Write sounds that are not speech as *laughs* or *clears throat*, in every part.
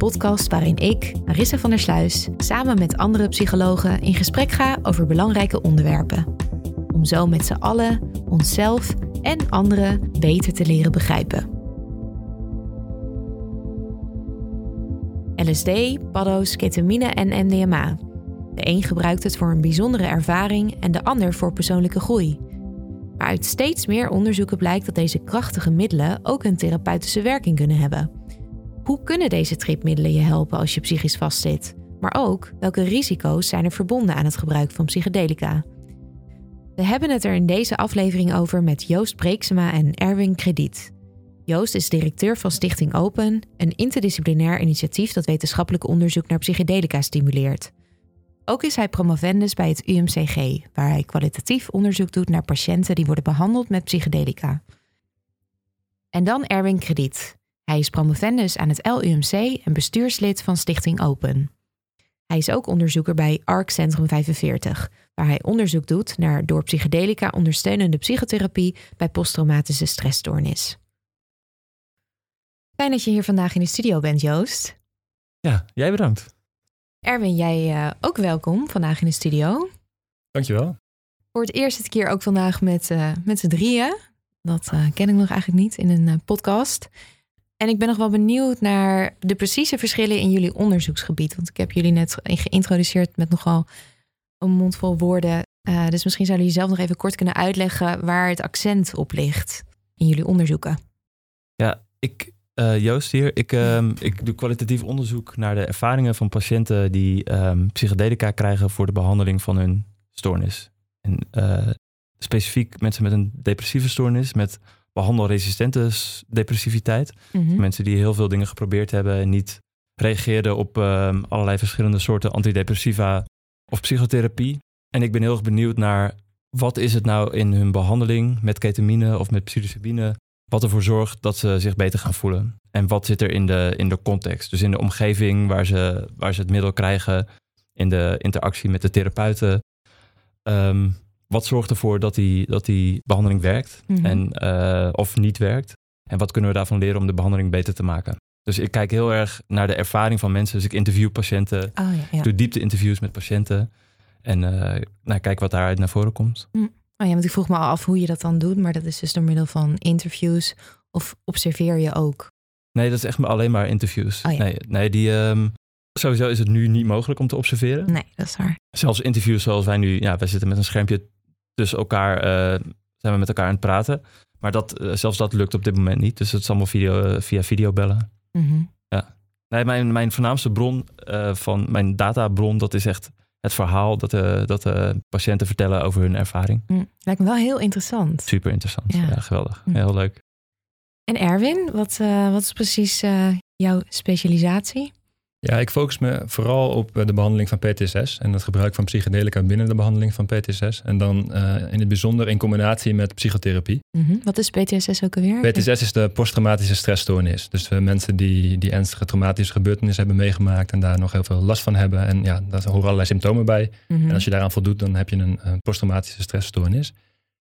Podcast waarin ik, Marissa van der Sluis, samen met andere psychologen in gesprek ga over belangrijke onderwerpen. Om zo met z'n allen onszelf en anderen beter te leren begrijpen. LSD, paddo's, ketamine en MDMA. De een gebruikt het voor een bijzondere ervaring en de ander voor persoonlijke groei. Maar uit steeds meer onderzoeken blijkt dat deze krachtige middelen ook een therapeutische werking kunnen hebben. Hoe kunnen deze tripmiddelen je helpen als je psychisch vastzit? Maar ook welke risico's zijn er verbonden aan het gebruik van psychedelica? We hebben het er in deze aflevering over met Joost Breeksema en Erwin Krediet. Joost is directeur van Stichting Open, een interdisciplinair initiatief dat wetenschappelijk onderzoek naar psychedelica stimuleert. Ook is hij promovendus bij het UMCG, waar hij kwalitatief onderzoek doet naar patiënten die worden behandeld met psychedelica. En dan Erwin Krediet. Hij is promovendus aan het LUMC en bestuurslid van Stichting Open. Hij is ook onderzoeker bij ARC Centrum 45, waar hij onderzoek doet naar door psychedelica ondersteunende psychotherapie bij posttraumatische stressstoornis. Fijn dat je hier vandaag in de studio bent, Joost. Ja, jij bedankt. Erwin, jij uh, ook welkom vandaag in de studio. Dankjewel. Voor het eerst zit ik hier ook vandaag met, uh, met z'n drieën. Dat uh, ken ik nog eigenlijk niet in een podcast. En ik ben nog wel benieuwd naar de precieze verschillen in jullie onderzoeksgebied. Want ik heb jullie net geïntroduceerd met nogal een mond vol woorden. dus misschien zouden jullie zelf nog even kort kunnen uitleggen waar het accent op ligt in jullie onderzoeken. Ja, ik, uh, Joost hier. Ik, um, ik doe kwalitatief onderzoek naar de ervaringen van patiënten die um, psychedelica krijgen voor de behandeling van hun stoornis. En uh, specifiek mensen met een depressieve stoornis, met behandelresistente depressiviteit. Mm -hmm. Mensen die heel veel dingen geprobeerd hebben en niet reageerden op um, allerlei verschillende soorten antidepressiva of psychotherapie. En ik ben heel erg benieuwd naar wat is het nou in hun behandeling met ketamine of met psilocybine wat ervoor zorgt dat ze zich beter gaan voelen. En wat zit er in de, in de context, dus in de omgeving waar ze, waar ze het middel krijgen, in de interactie met de therapeuten. Um, wat zorgt ervoor dat die, dat die behandeling werkt mm -hmm. en, uh, of niet werkt? En wat kunnen we daarvan leren om de behandeling beter te maken? Dus ik kijk heel erg naar de ervaring van mensen. Dus ik interview patiënten, oh, ja, ja. ik doe diepte-interviews met patiënten. En uh, nou, kijk wat daaruit naar voren komt. Mm. Oh ja, want ik vroeg me af hoe je dat dan doet, maar dat is dus door middel van interviews of observeer je ook? Nee, dat is echt alleen maar interviews. Oh ja. Nee, nee die, um, sowieso is het nu niet mogelijk om te observeren. Nee, dat is waar. Zelfs interviews zoals wij nu, ja, wij zitten met een schermpje tussen elkaar, uh, zijn we met elkaar aan het praten. Maar dat, uh, zelfs dat lukt op dit moment niet. Dus het is allemaal video, uh, via videobellen. Mm -hmm. Ja. Nee, mijn, mijn voornaamste bron van mijn databron, dat is echt het verhaal dat de, dat de patiënten vertellen over hun ervaring. Mm, lijkt me wel heel interessant. Super interessant. Ja, ja geweldig. Mm. Heel leuk. En Erwin, wat, uh, wat is precies uh, jouw specialisatie? Ja, ik focus me vooral op de behandeling van PTSS en het gebruik van psychedelica binnen de behandeling van PTSS. En dan uh, in het bijzonder in combinatie met psychotherapie. Mm -hmm. Wat is PTSS ook alweer? PTSS is de posttraumatische stressstoornis. Dus uh, mensen die, die ernstige traumatische gebeurtenissen hebben meegemaakt en daar nog heel veel last van hebben. En ja, daar horen allerlei symptomen bij. Mm -hmm. En als je daaraan voldoet, dan heb je een, een posttraumatische stressstoornis.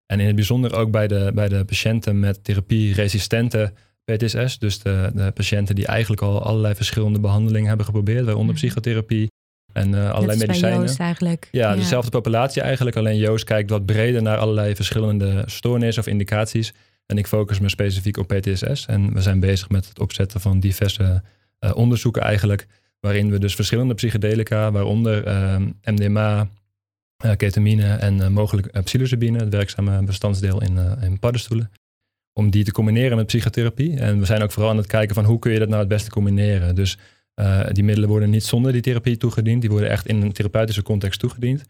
En in het bijzonder ook bij de, bij de patiënten met therapie-resistente PTSS. Dus de, de, patiënten die eigenlijk al allerlei verschillende behandelingen hebben geprobeerd, waaronder Mhm. psychotherapie en uh, allerlei medicijnen. Joost eigenlijk. Ja, dezelfde populatie eigenlijk. Alleen Joost kijkt wat breder naar allerlei verschillende stoornissen of indicaties. En ik focus me specifiek op PTSS. En we zijn bezig met het opzetten van diverse uh, onderzoeken eigenlijk. Waarin we dus verschillende psychedelica, waaronder uh, MDMA, ketamine en mogelijk psilocybine, het werkzame bestandsdeel in, in paddenstoelen. Om die te combineren met psychotherapie. En we zijn ook vooral aan het kijken van hoe kun je dat nou het beste combineren. Dus die middelen worden niet zonder die therapie toegediend. Die worden echt in een therapeutische context toegediend.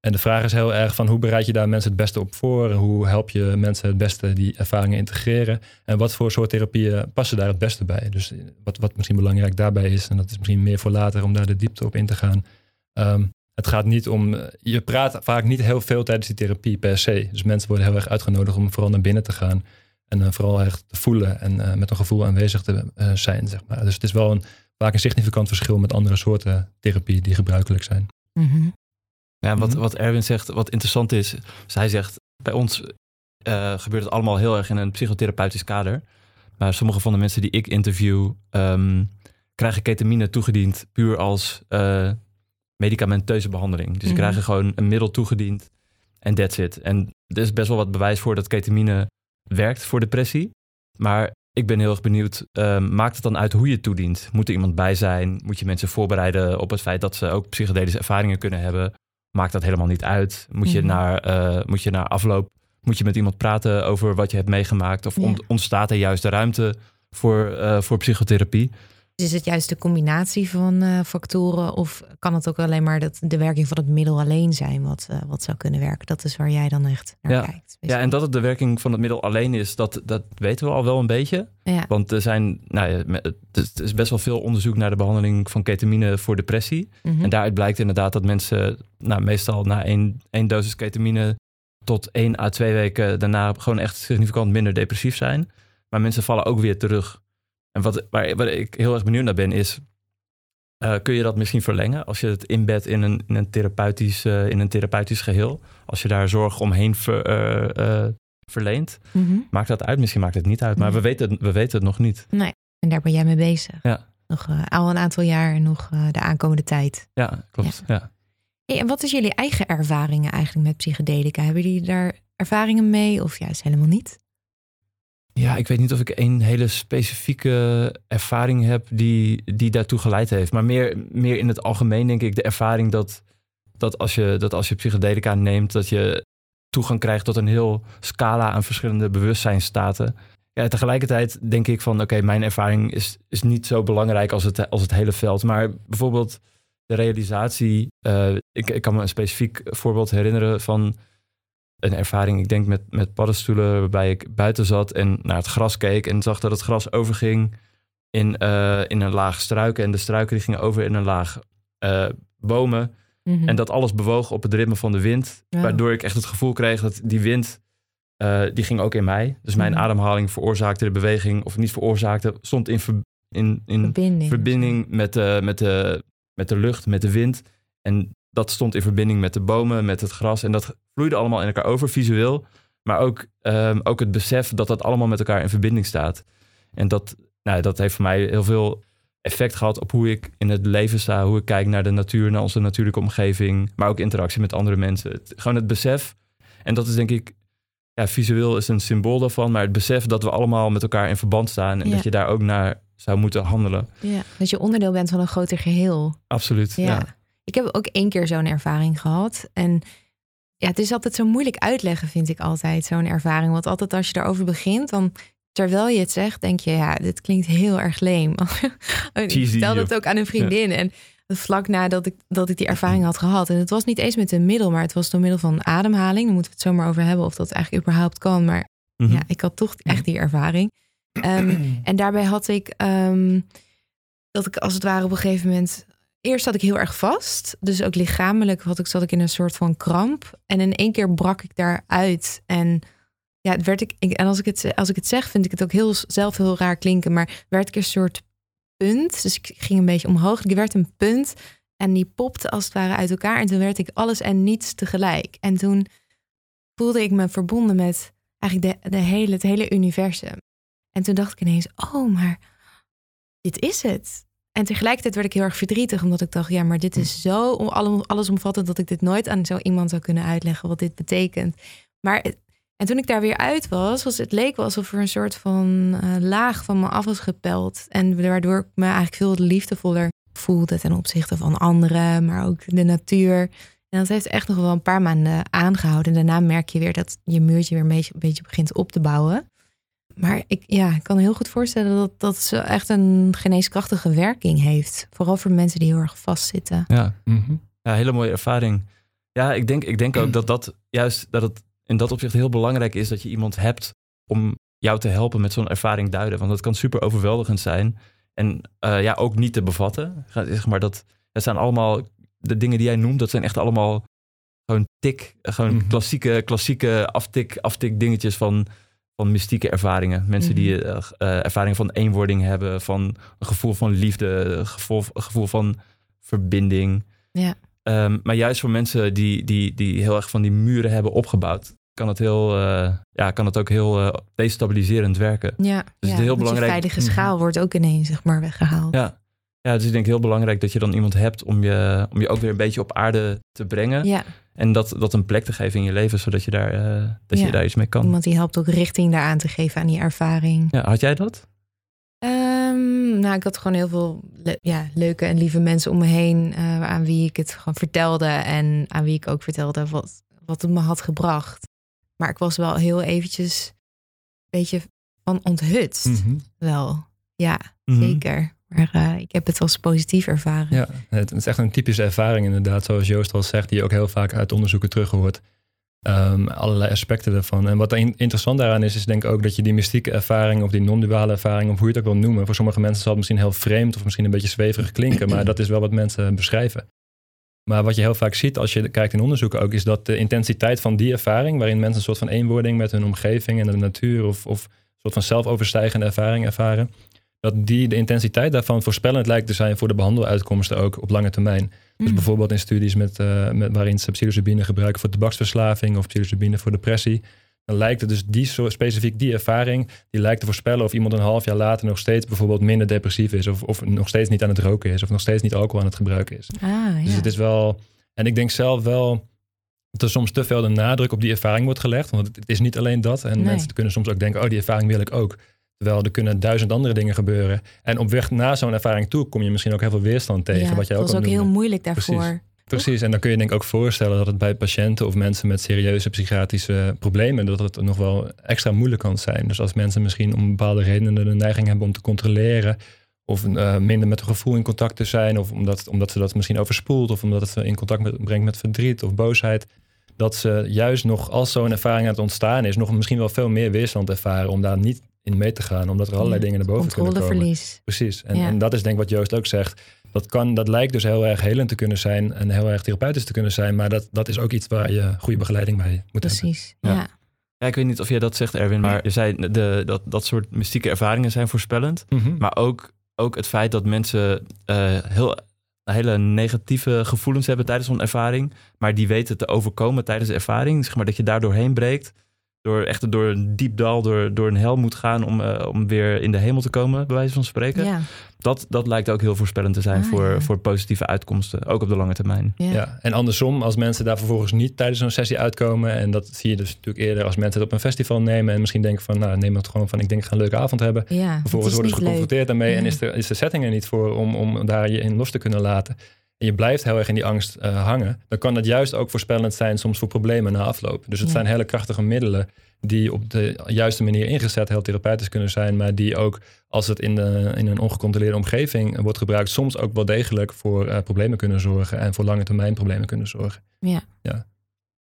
En de vraag is heel erg van hoe bereid je daar mensen het beste op voor? Hoe help je mensen het beste die ervaringen integreren? En wat voor soort therapieën passen daar het beste bij? Dus wat, wat misschien belangrijk daarbij is, en dat is misschien meer voor later om daar de diepte op in te gaan. Ehm, het gaat niet om, je praat vaak niet heel veel tijdens die therapie per se. Dus mensen worden heel erg uitgenodigd om vooral naar binnen te gaan. En uh, vooral echt te voelen en uh, met een gevoel aanwezig te uh, zijn, zeg maar. Dus het is wel een, vaak een significant verschil met andere soorten therapie die gebruikelijk zijn. Mm ja, wat, Mhm. wat Erwin zegt, wat interessant is, zij zegt, bij ons eh, gebeurt het allemaal heel erg in een psychotherapeutisch kader. Maar sommige van de mensen die ik interview, ehm, krijgen ketamine toegediend puur als eh, medicamenteuze behandeling. Dus ze Mhm. krijgen gewoon een middel toegediend en that's it. En er is best wel wat bewijs voor dat ketamine werkt voor depressie. Maar ik ben heel erg benieuwd, ehm, maakt het dan uit hoe je het toedient? Moet er iemand bij zijn? Moet je mensen voorbereiden op het feit dat ze ook psychedelische ervaringen kunnen hebben? Maakt dat helemaal niet uit? Moet je, Mhm. naar, eh, moet je naar afloop, moet je met iemand praten over wat je hebt meegemaakt? Of Ja. ontstaat er juist de ruimte voor, eh, voor psychotherapie? Is het juist de combinatie van eh, factoren of kan het ook alleen maar dat de werking van het middel alleen zijn wat, eh, wat zou kunnen werken? Dat is waar jij dan echt naar Ja. kijkt. Ja, en dat het de werking van het middel alleen is, dat, dat weten we al wel een beetje. Ja. Want er zijn, nou ja, het is best wel veel onderzoek naar de behandeling van ketamine voor depressie. Mhm. En daaruit blijkt inderdaad dat mensen nou, meestal na één, één dosis ketamine tot één à twee weken daarna gewoon echt significant minder depressief zijn. Maar mensen vallen ook weer terug. En wat, waar, waar ik heel erg benieuwd naar ben is, eh, kun je dat misschien verlengen als je het inbedt in een, in een, therapeutisch, eh, in een therapeutisch geheel? Als je daar zorg omheen ver, eh, verleent, Mhm. maakt dat uit? Misschien maakt het niet uit, maar Nee. we, weten, het- we weten het nog niet. En daar ben jij mee bezig. Ja. Nog al een aantal jaar en nog de aankomende tijd. Ja, klopt. Ja. Hey, en wat is jullie eigen ervaringen eigenlijk met psychedelica? Hebben jullie daar ervaringen mee of juist helemaal niet? Ja, ik weet niet of ik een hele specifieke ervaring heb die, die daartoe geleid heeft. Maar meer, meer in het algemeen denk ik de ervaring dat, dat, als je, dat als je psychedelica neemt, dat je toegang krijgt tot een heel scala aan verschillende bewustzijnstaten. Ja, tegelijkertijd denk ik van oké, mijn ervaring is, is niet zo belangrijk als het, als het hele veld. Maar bijvoorbeeld de realisatie. eh, ik, ik kan me een specifiek voorbeeld herinneren van een ervaring, ik denk met, met paddenstoelen, waarbij ik buiten zat en naar het gras keek en zag dat het gras overging in, eh, in een laag struiken en de struiken die gingen over in een laag eh, bomen. Mhm. En dat alles bewoog op het ritme van de wind, Ja. waardoor ik echt het gevoel kreeg dat die wind, eh, die ging ook in mij. Dus mijn Mhm. ademhaling veroorzaakte de beweging, of niet veroorzaakte, stond in, ver- in, in verbinding. verbinding met met, de, met de lucht, met de wind. En dat stond in verbinding met de bomen, met het gras. En dat vloeide allemaal in elkaar over, visueel. Maar ook, ehm, ook het besef dat dat allemaal met elkaar in verbinding staat. En dat, nou, dat heeft voor mij heel veel effect gehad op hoe ik in het leven sta. Hoe ik kijk naar de natuur, naar onze natuurlijke omgeving. Maar ook interactie met andere mensen. Het- gewoon het besef. En dat is denk ik, ja, visueel is een symbool daarvan. Maar het besef dat we allemaal met elkaar in verband staan. En Ja. dat je daar ook naar zou moeten handelen. Ja, dat je onderdeel bent van een groter geheel. Absoluut. Ja. ja. Ik heb ook één keer zo'n ervaring gehad. En ja, het is altijd zo moeilijk uitleggen, vind ik altijd, zo'n ervaring. Want altijd als je daarover begint, dan terwijl je het zegt, denk je, ja, dit klinkt heel erg leem. *laughs* ik Cheesy, vertelde het joh. ook aan een vriendin. En vlak nadat ik, dat ik die ervaring had gehad. En het was niet eens met een middel, maar het was door middel van ademhaling. Daar moeten we het zomaar over hebben of dat eigenlijk überhaupt kan. Maar Mhm. ja, ik had toch echt die ervaring. Ehm, *clears throat* en daarbij had ik ehm, dat ik als het ware op een gegeven moment. Eerst zat ik heel erg vast. Dus ook lichamelijk had ik, zat ik in een soort van kramp. En in één keer brak ik daaruit. En ja, werd ik- En als ik, het, als ik het zeg, vind ik het ook heel, zelf heel raar klinken. Maar werd ik een soort punt. Dus ik ging een beetje omhoog. Ik werd een punt. En die popte als het ware uit elkaar. En toen werd ik alles en niets tegelijk. En toen voelde ik me verbonden met eigenlijk de, de hele, het hele universum. En toen dacht ik ineens, oh, maar dit is het. En tegelijkertijd werd ik heel erg verdrietig, omdat ik dacht, ja, maar dit is zo alle- allesomvattend dat ik dit nooit aan zo iemand zou kunnen uitleggen wat dit betekent. Maar en toen ik daar weer uit was, was het leek wel alsof er een soort van eh, laag van me af was gepeld. En waardoor ik me eigenlijk veel liefdevoller voelde ten opzichte van anderen, maar ook de natuur. En dat heeft echt nog wel een paar maanden aangehouden. En daarna merk je weer dat je muurtje weer een beetje, een beetje begint op te bouwen. Maar ik, ja, ik kan heel goed voorstellen dat dat zo echt een geneeskrachtige werking heeft. Vooral voor mensen die heel erg vastzitten. Ja, Mhm. ja hele mooie ervaring. Ja, ik denk, ik denk ook dat dat juist dat het in dat opzicht heel belangrijk is dat je iemand hebt om jou te helpen met zo'n ervaring duiden. Want dat kan super overweldigend zijn. En eh, ja, ook niet te bevatten. Zeg maar dat, dat zijn allemaal, de dingen die jij noemt, dat zijn echt allemaal gewoon tik, gewoon Mhm. klassieke, klassieke aftik, aftik dingetjes van, van mystieke ervaringen. Mensen die eh, eh, ervaring van eenwording hebben, van een gevoel van liefde, gevoel, gevoel van verbinding. Ja. Ehm, maar juist voor mensen die, die, die heel erg van die muren hebben opgebouwd, kan het, heel, eh, ja, kan het ook heel destabiliserend werken. Ja, het ja, is heel belangrijk- veilige Mhm. schaal wordt ook ineens zeg maar weggehaald. Ja. Ja, dus ik denk heel belangrijk dat je dan iemand hebt om je, om je ook weer een beetje op aarde te brengen. Ja, En dat, dat een plek te geven in je leven, zodat je daar, eh, dat Ja. je daar iets mee kan. iemand die helpt ook richting daaraan te geven aan die ervaring. Ja, had jij dat? Ehm, nou, ik had gewoon heel veel le- ja, leuke en lieve mensen om me heen eh, aan wie ik het gewoon vertelde en aan wie ik ook vertelde wat, wat het me had gebracht. Maar ik was wel heel eventjes een beetje van onthutst. Mhm. Wel, ja, Mhm. zeker. Maar eh, ik heb het als positief ervaren. Ja, het is echt een typische ervaring inderdaad, zoals Joost al zegt, die je ook heel vaak uit onderzoeken terug hoort. Ehm, allerlei aspecten daarvan. En wat in- interessant daaraan is, is denk ik ook dat je die mystieke ervaring of die non-duale ervaring, of hoe je het ook wil noemen, voor sommige mensen zal het misschien heel vreemd of misschien een beetje zweverig klinken, maar dat is wel wat mensen beschrijven. Maar wat je heel vaak ziet als je kijkt in onderzoeken ook, is dat de intensiteit van die ervaring, waarin mensen een soort van eenwording met hun omgeving en de natuur of, of een soort van zelfoverstijgende ervaring ervaren, dat die de intensiteit daarvan voorspellend lijkt te zijn voor de behandeluitkomsten ook op lange termijn. Dus Mm. bijvoorbeeld in studies met, eh, met, waarin ze psilocybine gebruiken voor tabaksverslaving of psilocybine voor depressie. Dan lijkt het dus die soort, specifiek die ervaring, die lijkt te voorspellen of iemand een half jaar later nog steeds bijvoorbeeld minder depressief is. Of, of nog steeds niet aan het roken is. Of nog steeds niet alcohol aan het gebruiken is. Ah, ja. Dus het is wel. En ik denk zelf wel dat er soms te veel de nadruk op die ervaring wordt gelegd. Want het, het is niet alleen dat. En Nee. mensen kunnen soms ook denken: oh, die ervaring wil ik ook. Terwijl er kunnen duizend andere dingen gebeuren. En op weg naar zo'n ervaring toe kom je misschien ook heel veel weerstand tegen. ja, wat jij ook het was ook heel moeilijk daarvoor. Precies. Precies, en dan kun je denk ik ook voorstellen dat het bij patiënten of mensen met serieuze psychiatrische problemen, dat het nog wel extra moeilijk kan zijn. Dus als mensen misschien om bepaalde redenen de neiging hebben om te controleren, of eh, minder met een gevoel in contact te zijn, of omdat, omdat ze dat misschien overspoelt, of omdat het ze in contact met, brengt met verdriet of boosheid, dat ze juist nog, als zo'n ervaring aan het ontstaan is, nog misschien wel veel meer weerstand ervaren om daar niet in mee te gaan, omdat er allerlei Ja, dingen naar boven kunnen komen. Controleverlies. Precies. En, Ja. en dat is denk ik wat Joost ook zegt. Dat, kan, dat lijkt dus heel erg helend te kunnen zijn en heel erg therapeutisch te kunnen zijn. Maar dat, dat is ook iets waar je goede begeleiding bij moet hebben. Precies. Ja. Ja. Ja, ik weet niet of jij dat zegt, Erwin, maar je zei de, dat, dat soort mystieke ervaringen zijn voorspellend. Mhm. Maar ook, ook het feit dat mensen eh, heel, hele negatieve gevoelens hebben tijdens zo'n ervaring, maar die weten te overkomen tijdens de ervaring. Zeg maar dat je daar doorheen breekt, door echt door een diep dal, door, door een hel moet gaan om, eh, om weer in de hemel te komen, bij wijze van spreken. Ja. Dat, dat lijkt ook heel voorspellend te zijn Ah, voor, ja. voor positieve uitkomsten, ook op de lange termijn. Ja. Ja. En andersom, als mensen daar vervolgens niet tijdens zo'n sessie uitkomen. En dat zie je dus natuurlijk eerder als mensen het op een festival nemen. En misschien denken van, nou neem het gewoon van, ik denk ik ga een leuke avond hebben. Vervolgens worden ze leuk. geconfronteerd daarmee en is, er, is de setting er niet voor om, om daar je in los te kunnen laten. En je blijft heel erg in die angst eh, hangen. Dan kan dat juist ook voorspellend zijn soms voor problemen na afloop. Dus het Ja. zijn hele krachtige middelen die op de juiste manier ingezet heel therapeutisch kunnen zijn. Maar die ook als het in, de, in een ongecontroleerde omgeving wordt gebruikt, soms ook wel degelijk voor eh, problemen kunnen zorgen. En voor lange termijn problemen kunnen zorgen.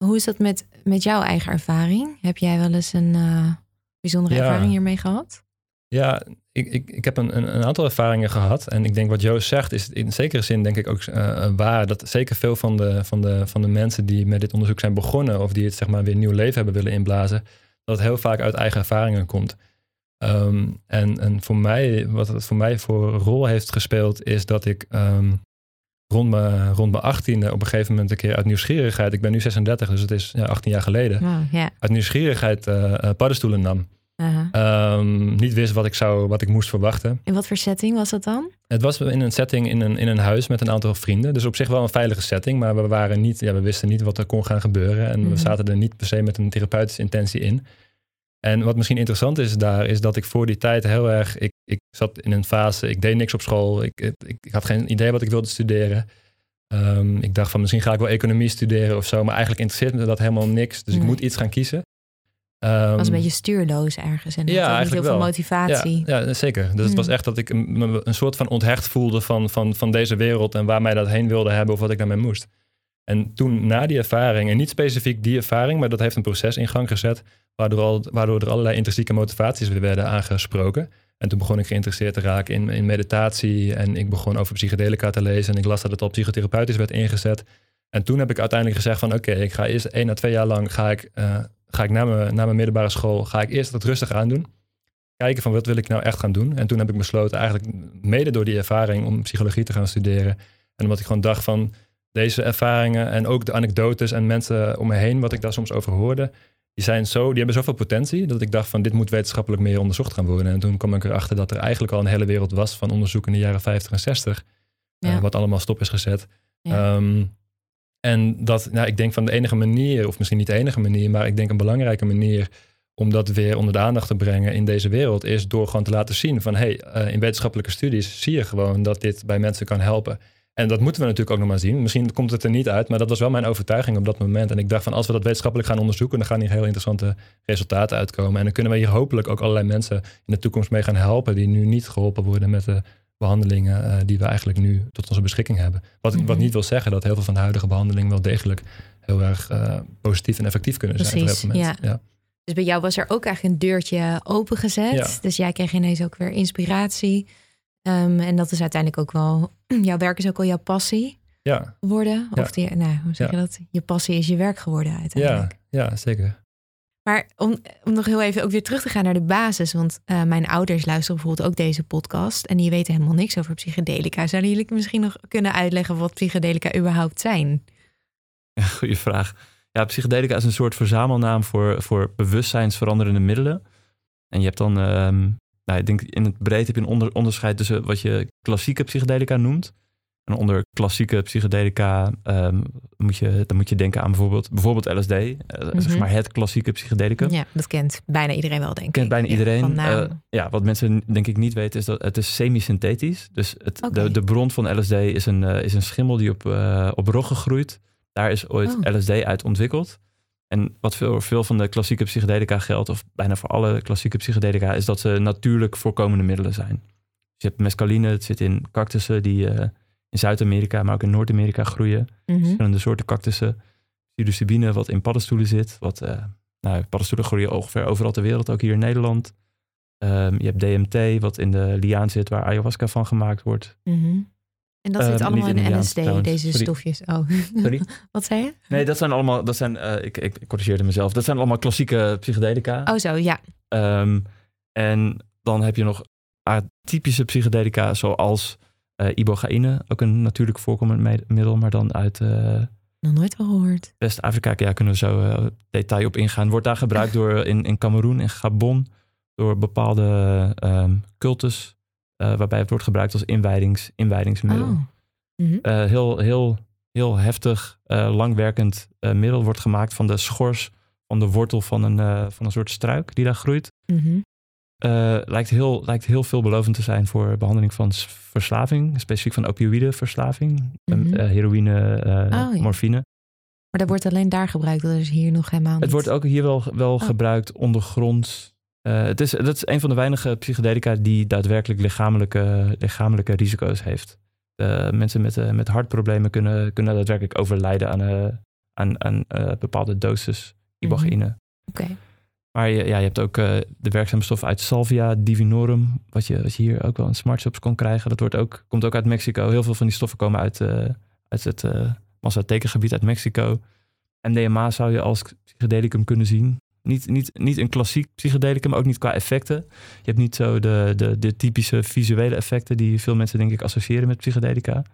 Hoe is dat met, met jouw eigen ervaring? Heb jij wel eens een eh, bijzondere Ja. ervaring hiermee gehad? Ja, ik, ik, ik heb een, een, een aantal ervaringen gehad. En ik denk wat Joost zegt, is in zekere zin denk ik ook eh, waar. Dat zeker veel van de, van, de, van de mensen die met dit onderzoek zijn begonnen, of die het zeg maar weer nieuw leven hebben willen inblazen, dat het heel vaak uit eigen ervaringen komt. Ehm, en, en voor mij, wat het voor mij voor rol heeft gespeeld, is dat ik ehm, rond, mijn, rond mijn achttiende op een gegeven moment een keer uit nieuwsgierigheid, ik ben nu 36, dus het is ja, 18 jaar geleden, Wow, uit nieuwsgierigheid eh, eh, paddenstoelen nam. Ehm, niet wist wat ik, zou, wat ik moest verwachten. In wat voor setting was dat dan? Het was in een setting in een, in een huis met een aantal vrienden. Dus op zich wel een veilige setting. Maar we, waren niet, ja, we wisten niet wat er kon gaan gebeuren. En Mhm. we zaten er niet per se met een therapeutische intentie in. En wat misschien interessant is daar, is dat ik voor die tijd heel erg... Ik, ik zat in een fase, ik deed niks op school. Ik, ik, ik had geen idee wat ik wilde studeren. Ehm, ik dacht van misschien ga ik wel economie studeren of zo, maar eigenlijk interesseert me dat helemaal niks. Dus ik Nee. moet iets gaan kiezen. Was Ehm, een beetje stuurloos ergens. En ja, had niet heel veel motivatie. Ja, ja zeker. Dus het was Hmm. echt dat ik me een soort van onthecht voelde van, van, van deze wereld en waar mij dat heen wilde hebben of wat ik daarmee moest. En toen na die ervaring, en niet specifiek die ervaring, maar dat heeft een proces in gang gezet, waardoor, al, waardoor er allerlei intrinsieke motivaties weer werden aangesproken. En toen begon ik geïnteresseerd te raken in, in meditatie en ik begon over psychedelica te lezen en ik las dat het al psychotherapeutisch werd ingezet. En toen heb ik uiteindelijk gezegd van oké, ik ga eerst één à twee jaar lang ga ik, eh, ga ik na, mijn, na mijn middelbare school, ga ik eerst het rustig aandoen. Kijken van wat wil ik nou echt gaan doen. En toen heb ik besloten eigenlijk mede door die ervaring om psychologie te gaan studeren. En omdat ik gewoon dacht van deze ervaringen en ook de anekdotes en mensen om me heen, wat ik daar soms over hoorde, die zijn zo, die hebben zoveel potentie dat ik dacht van dit moet wetenschappelijk meer onderzocht gaan worden. En toen kwam ik erachter dat er eigenlijk al een hele wereld was van onderzoek in de jaren 50 en 60, eh, Ja. wat allemaal stop is gezet. Ja. Ehm, en dat, nou, ik denk van de enige manier, of misschien niet de enige manier, maar ik denk een belangrijke manier om dat weer onder de aandacht te brengen in deze wereld, is door gewoon te laten zien van hey, eh, in wetenschappelijke studies zie je gewoon dat dit bij mensen kan helpen. En dat moeten we natuurlijk ook nog maar zien. Misschien komt het er niet uit, maar dat was wel mijn overtuiging op dat moment. En ik dacht van als we dat wetenschappelijk gaan onderzoeken, dan gaan hier heel interessante resultaten uitkomen. En dan kunnen we hier hopelijk ook allerlei mensen in de toekomst mee gaan helpen die nu niet geholpen worden met de behandelingen eh, die we eigenlijk nu tot onze beschikking hebben. Wat, wat Mhm. niet wil zeggen dat heel veel van de huidige behandelingen wel degelijk heel erg eh, positief en effectief kunnen zijn Precies, mensen. Ja. Dus bij jou was er ook eigenlijk een deurtje opengezet. Ja. Dus jij kreeg ineens ook weer inspiratie. Ehm, en dat is uiteindelijk ook wel... *clears throat* Jouw werk is ook wel jouw passie Ja, geworden. Ja. Of die, nou, hoe zeg Ja. je dat? Je passie is je werk geworden ja, uiteindelijk. ja, zeker. Maar om, nog heel even ook weer terug te gaan naar de basis. Want eh, mijn ouders luisteren bijvoorbeeld ook deze podcast. En die weten helemaal niks over psychedelica. Zouden jullie misschien nog kunnen uitleggen wat psychedelica überhaupt zijn? Ja, goede vraag. Ja, psychedelica is een soort verzamelnaam voor, voor bewustzijnsveranderende middelen. En je hebt dan, ehm, nou, ik denk in het breed heb je een onder, onderscheid tussen wat je klassieke psychedelica noemt. En onder klassieke psychedelica ehm, moet je, dan moet je denken aan bijvoorbeeld, bijvoorbeeld LSD. eh, Zeg Mhm. maar het klassieke psychedelicum. Ja, dat kent bijna iedereen wel, denk ik. Kent bijna Ja, iedereen. naam. Eh, ja, wat mensen denk ik niet weten is dat het is semi-synthetisch. Dus het, de, de bron van LSD is een, eh, is een schimmel die op, op roggen groeit. Daar is ooit Oh. LSD uit ontwikkeld. En wat veel, veel van de klassieke psychedelica geldt, of bijna voor alle klassieke psychedelica, is dat ze natuurlijk voorkomende middelen zijn. Dus je hebt mescaline, het zit in cactussen die in Zuid-Amerika, maar ook in Noord-Amerika groeien Mhm. verschillende soorten cactussen. Psilocybine, wat in paddenstoelen zit. Wat, eh, nou, paddenstoelen groeien ongeveer overal ter wereld, ook hier in Nederland. Ehm, je hebt DMT, wat in de liaan zit, waar ayahuasca van gemaakt wordt. Mhm. En dat zit niet allemaal in in, de LSD, trouwens. deze Sorry. stofjes. Oh, Sorry? *laughs* wat zei je? Nee, dat zijn allemaal, dat zijn, eh, ik, ik corrigeerde mezelf, dat zijn allemaal klassieke psychedelica. Oh zo, ja. Ehm, en dan heb je nog atypische psychedelica, zoals ibogaïne, ook een natuurlijk voorkomend me- middel, maar dan uit eh, Nog nooit gehoord. West-Afrika, ja, kunnen we zo eh, detail op ingaan. Wordt daar gebruikt door in, in Cameroen, in Gabon, door bepaalde ehm, cultus, eh, waarbij het wordt gebruikt als inwijdings, inwijdingsmiddel. Oh. Mhm. Eh, heel, heel, heel heftig, eh, langwerkend eh, middel wordt gemaakt van de schors van de wortel van een, eh, van een soort struik die daar groeit. Mhm. Eh, lijkt, heel, lijkt heel veelbelovend te zijn voor behandeling van verslaving, specifiek van opioïdeverslaving, Mhm. eh, heroïne, eh, Oh, ja. morfine. Maar dat wordt alleen daar gebruikt, dat is hier nog helemaal niet. Het wordt ook hier wel, wel Oh. gebruikt ondergronds. Het is, dat is een van de weinige psychedelica die daadwerkelijk lichamelijke, lichamelijke risico's heeft. Mensen met, met hartproblemen kunnen, kunnen daadwerkelijk overlijden aan, aan, aan bepaalde doses ibogaïne. Oké. Maar je, ja, je hebt ook eh, de werkzame stof uit Salvia divinorum, wat je, wat je hier ook wel in smartshops kon krijgen. Dat wordt ook, komt ook uit Mexico. Heel veel van die stoffen komen uit, eh, uit het uh, Mazateka-gebied uit Mexico. MDMA zou je als psychedelicum kunnen zien. Niet, niet, niet een klassiek psychedelicum, maar ook niet qua effecten. Je hebt niet zo de, de, de typische visuele effecten die veel mensen denk ik associëren met psychedelica.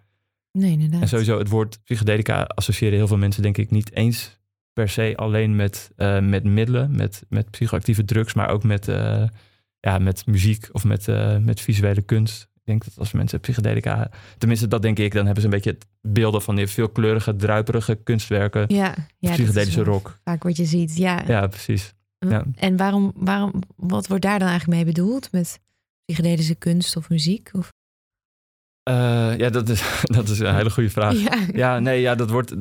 Nee, inderdaad. En sowieso het woord psychedelica associëren heel veel mensen denk ik niet eens per se alleen met, uh, met middelen, met, met psychoactieve drugs, maar ook met, uh, ja, met muziek of met, uh, met visuele kunst. Ik denk dat als mensen psychedelica, tenminste dat denk ik, dan hebben ze een beetje beelden van die veelkleurige, druiperige kunstwerken. Ja, ja psychedelische rock. Vaak wat je ziet, ja. Ja, precies. Ja. En waarom, waarom, wat wordt daar dan eigenlijk mee bedoeld met psychedelische kunst of muziek? Of? Ja, dat is, *laughs* dat is een hele goede vraag. Ja. ja, nee, ja, dat wordt.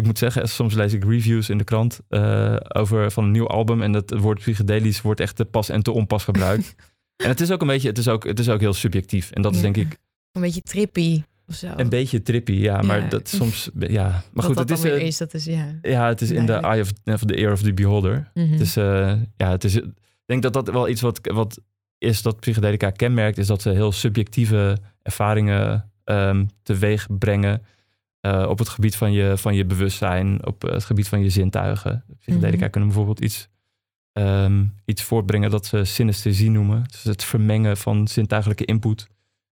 Ik moet zeggen, soms lees ik reviews in de krant uh, over van een nieuw album. En dat woord psychedelisch wordt echt te pas en te onpas gebruikt. *laughs* en het is ook een beetje, het is ook, het is ook heel subjectief. En dat is denk ik. Een beetje trippy. Of zo. Een beetje trippy, ja, maar dat soms, ja. Maar goed, dat het is, uh, is, dat is, ja. Ja, het is in de eye of, of the ear of the beholder. Mm -hmm. Het is, ja, het is, ik denk dat dat wel iets wat, wat is dat psychedelica kenmerkt, is dat ze heel subjectieve ervaringen um, teweeg brengen. Uh, op het gebied van je, van je bewustzijn, op het gebied van je zintuigen. Psychedelica mm -hmm. kunnen bijvoorbeeld iets, um, iets voortbrengen dat ze synesthesie noemen. Dus het vermengen van zintuigelijke input.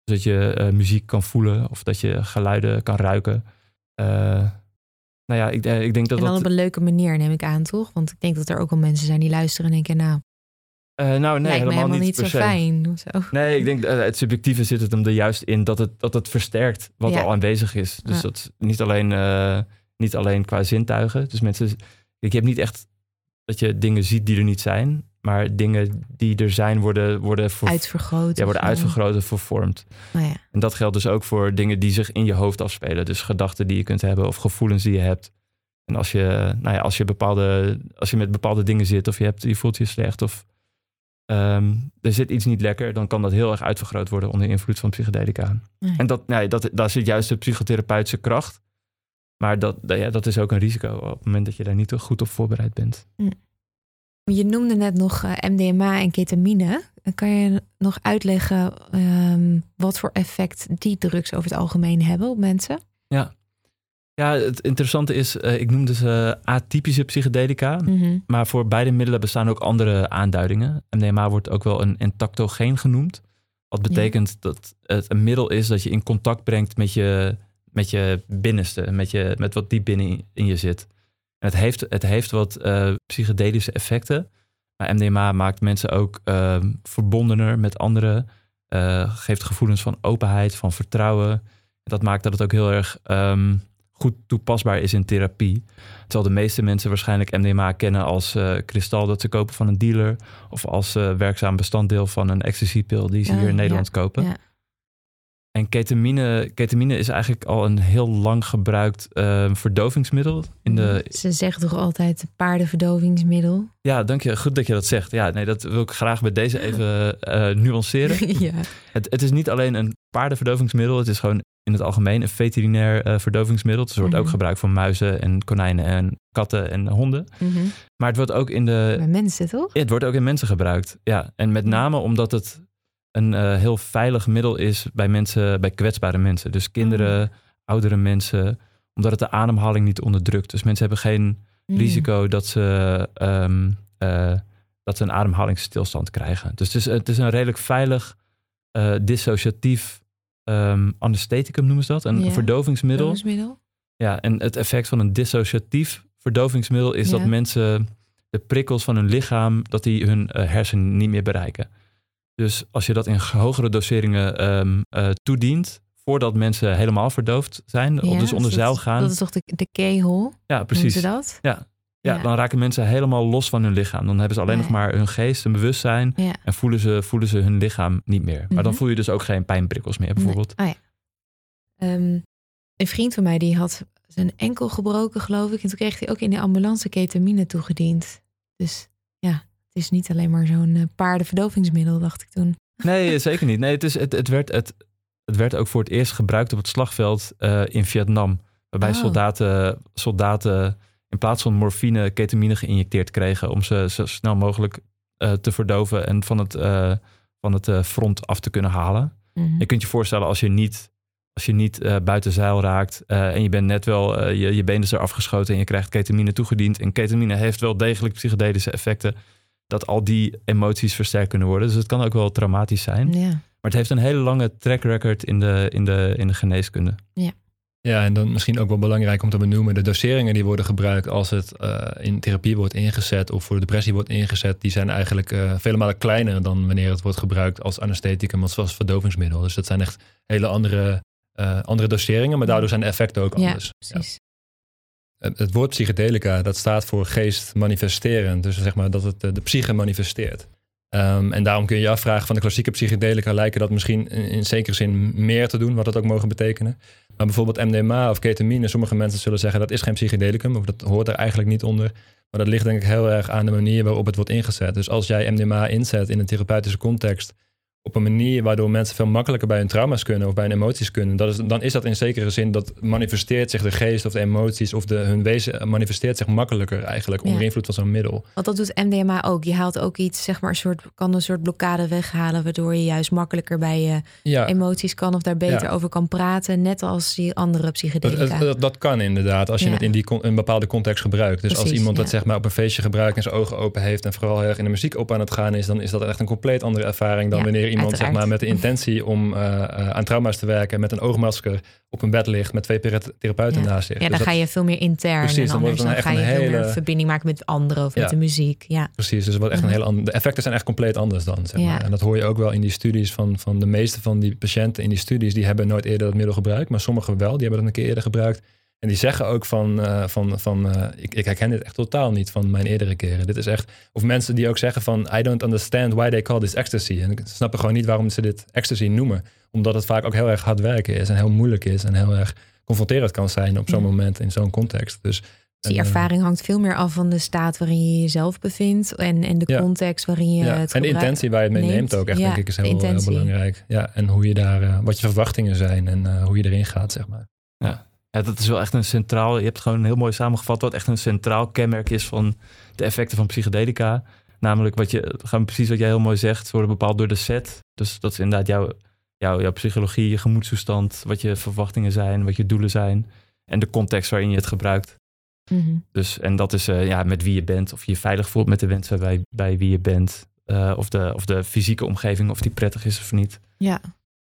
Dus dat je uh, muziek kan voelen of dat je geluiden kan ruiken. Uh, nou ja, ik, ik denk dat en dan dat... op een leuke manier neem ik aan, toch? Want ik denk dat er ook wel mensen zijn die luisteren en denken, nou, uh, nou, nee, Lijkt helemaal, niet, niet zo fijn. Zo. Nee, ik denk uh, het subjectieve zit het hem er juist in dat het, dat het versterkt wat Ja. al aanwezig is. Dus Ja. dat niet alleen, uh, niet alleen qua zintuigen. Dus mensen, ik heb niet echt dat je dingen ziet die er niet zijn, maar dingen die er zijn worden, worden, voor, Uitvergroot. ja, worden uitvergroot en vervormd. Nou ja. En dat geldt dus ook voor dingen die zich in je hoofd afspelen. Dus gedachten die je kunt hebben of gevoelens die je hebt. En als je, nou ja, als je, bepaalde, als je met bepaalde dingen zit of je, hebt, je voelt je slecht of ehm, er zit iets niet lekker, dan kan dat heel erg uitvergroot worden onder invloed van psychedelica. Nee. En dat, nee, dat, daar zit juist de psychotherapeutische kracht. Maar dat, dat- ja, dat is ook een risico op het moment dat je daar niet goed op voorbereid bent. Je noemde net nog eh, MDMA en ketamine. Kan je nog uitleggen ehm, wat voor effect die drugs over het algemeen hebben op mensen? Ja, het interessante is, eh, ik noemde ze atypische psychedelica. Mhm. Maar voor beide middelen bestaan ook andere aanduidingen. MDMA wordt ook wel een entactogeen genoemd. Wat betekent dat het een middel is dat je in contact brengt met je, met je binnenste, met, je, met wat diep binnen in je zit. En het heeft, het heeft wat eh, psychedelische effecten. Maar MDMA maakt mensen ook eh, verbondener met anderen. eh, geeft gevoelens van openheid, van vertrouwen. En dat maakt dat het ook heel erg ehm, goed toepasbaar is in therapie. Terwijl de meeste mensen waarschijnlijk MDMA kennen als eh, kristal dat ze kopen van een dealer. Of als eh, werkzaam bestanddeel van een ecstasy-pil die ze hier in ja, Nederland kopen. ja. En ketamine, ketamine is eigenlijk al een heel lang gebruikt eh, verdovingsmiddel. In de, Ze zeggen toch altijd paardenverdovingsmiddel? ja, dank je. Goed dat je dat zegt. Ja, nee, dat wil ik graag bij deze *laughs* even eh, nuanceren. *laughs* ja. Het, het is niet alleen een paardenverdovingsmiddel. Het is gewoon in het algemeen een veterinair eh, verdovingsmiddel. Dus er wordt ook Mhm. gebruikt voor muizen en konijnen en katten en honden. Mhm. Maar het wordt ook in de Bij mensen toch? Ja, het wordt ook in mensen gebruikt. Ja, en met name omdat het een eh, heel veilig middel is bij mensen, bij kwetsbare mensen. Dus kinderen, oudere mensen, omdat het de ademhaling niet onderdrukt. Dus mensen hebben geen Mm. risico dat ze, ehm, eh, dat ze een ademhalingsstilstand krijgen. Dus het is, het is een redelijk veilig, eh, dissociatief ehm anestheticum noemen ze dat. Een verdovingsmiddel. Verdovingsmiddel? Ja, en het effect van een dissociatief verdovingsmiddel is dat mensen de prikkels van hun lichaam, dat die hun hersenen niet meer bereiken. Dus als je dat in hogere doseringen eh, toedient, voordat mensen helemaal verdoofd zijn, of dus onder dat- zeil gaan. Dat is toch de, de keyhole? ja, precies. ze dat? Ja, ja, Ja. dan raken mensen helemaal los van hun lichaam. Dan hebben ze alleen Ja. nog maar hun geest en bewustzijn en voelen ze, voelen ze hun lichaam niet meer. Maar dan Mhm. voel je dus ook geen pijnprikkels meer, bijvoorbeeld. Nee. Oh ja. Een vriend van mij die had zijn enkel gebroken, geloof ik. En toen kreeg hij ook in de ambulance ketamine toegediend. Dus ja, het is niet alleen maar zo'n eh, paardenverdovingsmiddel, dacht ik toen. Nee, *laughs* zeker niet. Nee, het, is, het, het, werd, het, het werd ook voor het eerst gebruikt op het slagveld eh, in Vietnam. Waarbij Oh. soldaten, soldaten in plaats van morfine ketamine geïnjecteerd kregen om ze zo snel mogelijk eh, te verdoven en van het, van het front af te kunnen halen. Mhm. Je kunt je voorstellen als je niet, als je niet buiten zeil raakt en je bent net wel, je, je been is er afgeschoten en je krijgt ketamine toegediend. En ketamine heeft wel degelijk psychedelische effecten. Dat al die emoties versterkt kunnen worden. Dus het kan ook wel traumatisch zijn. Ja. Maar het heeft een hele lange track record in de, in de, in de geneeskunde. Ja, en dan misschien ook wel belangrijk om te benoemen, de doseringen die worden gebruikt als het eh, in therapie wordt ingezet of voor depressie wordt ingezet, die zijn eigenlijk eh, vele malen kleiner dan wanneer het wordt gebruikt als anestheticum of als verdovingsmiddel. Dus dat zijn echt hele andere, eh, andere doseringen, maar daardoor zijn de effecten ook Ja, anders. precies. Het, woord psychedelica, dat staat voor geest manifesterend. Dus zeg maar dat het eh, de psyche manifesteert. Ehm, en daarom kun je je afvragen van de klassieke psychedelica lijken dat misschien in, in zekere zin meer te doen, wat dat ook mogen betekenen. Maar bijvoorbeeld MDMA of ketamine, sommige mensen zullen zeggen dat is geen psychedelicum of dat hoort er eigenlijk niet onder. Maar dat ligt denk ik heel erg aan de manier waarop het wordt ingezet. Dus als jij MDMA inzet in een therapeutische context, op een manier waardoor mensen veel makkelijker bij hun trauma's kunnen of bij hun emoties kunnen. Dat is, dan is dat in zekere zin dat manifesteert zich de geest of de emoties of de, hun wezen manifesteert zich makkelijker eigenlijk onder Ja. invloed van zo'n middel. Want dat doet MDMA ook. Je haalt ook iets, zeg maar, een soort, kan een soort blokkade weghalen, waardoor je juist makkelijker bij je Ja, emoties kan of daar beter Ja. over kan praten, net als die andere dat, psychedelica. dat, dat kan inderdaad als je het in die een bepaalde context gebruikt. Dus als iemand dat zeg maar op een feestje gebruikt en zijn ogen open heeft en vooral heel erg in de muziek op aan het gaan is, dan is dat echt een compleet andere ervaring dan wanneer iemand zeg maar met de intentie om eh, eh, aan trauma's te werken met een oogmasker op een bed ligt met twee thera- therapeuten Ja. naast zich. ja, Dus dan dat- ga je veel meer intern Precies, en anders het dan dan ga je een veel meer hele- verbinding maken met anderen of Ja. met de muziek. Ja, Precies, dus het wordt echt een Mhm. heel ander. De effecten zijn echt compleet anders dan. Zeg maar. En dat hoor je ook wel in die studies van, van de meeste van die patiënten in die studies. Die hebben nooit eerder dat middel gebruikt, maar sommigen wel. Die hebben dat een keer eerder gebruikt. En die zeggen ook van, eh, van, van eh, ik, ik herken dit echt totaal niet van mijn eerdere keren. Dit is echt, of mensen die ook zeggen van, I don't understand why they call this ecstasy. En ik snap gewoon niet waarom ze dit ecstasy noemen. Omdat het vaak ook heel erg hard werken is en heel moeilijk is en heel erg confronterend kan zijn op zo'n Ja. moment in zo'n context. Dus Dus die en, eh, ervaring hangt veel meer af van de staat waarin je jezelf bevindt en, en de Ja. context waarin je ja. het En de intentie waar je het mee neemt. neemt ook echt, Ja, denk ik, is heel, belangrijk. Ja, en hoe je daar, wat je verwachtingen zijn en eh, hoe je erin gaat, zeg maar. Ja, dat is wel echt een centraal. Je hebt gewoon heel mooi samengevat wat echt een centraal kenmerk is van de effecten van psychedelica. Namelijk wat je, precies wat jij heel mooi zegt, ze worden bepaald door de set. Dus dat is inderdaad jouw, jouw, jouw psychologie, je gemoedstoestand, wat je verwachtingen zijn, wat je doelen zijn. En de context waarin je het gebruikt. Mhm. Dus, en dat is eh, ja, met wie je bent, of je je veilig voelt met de mensen bij, bij wie je bent. eh, of, de, of de fysieke omgeving, of die prettig is of niet. Ja,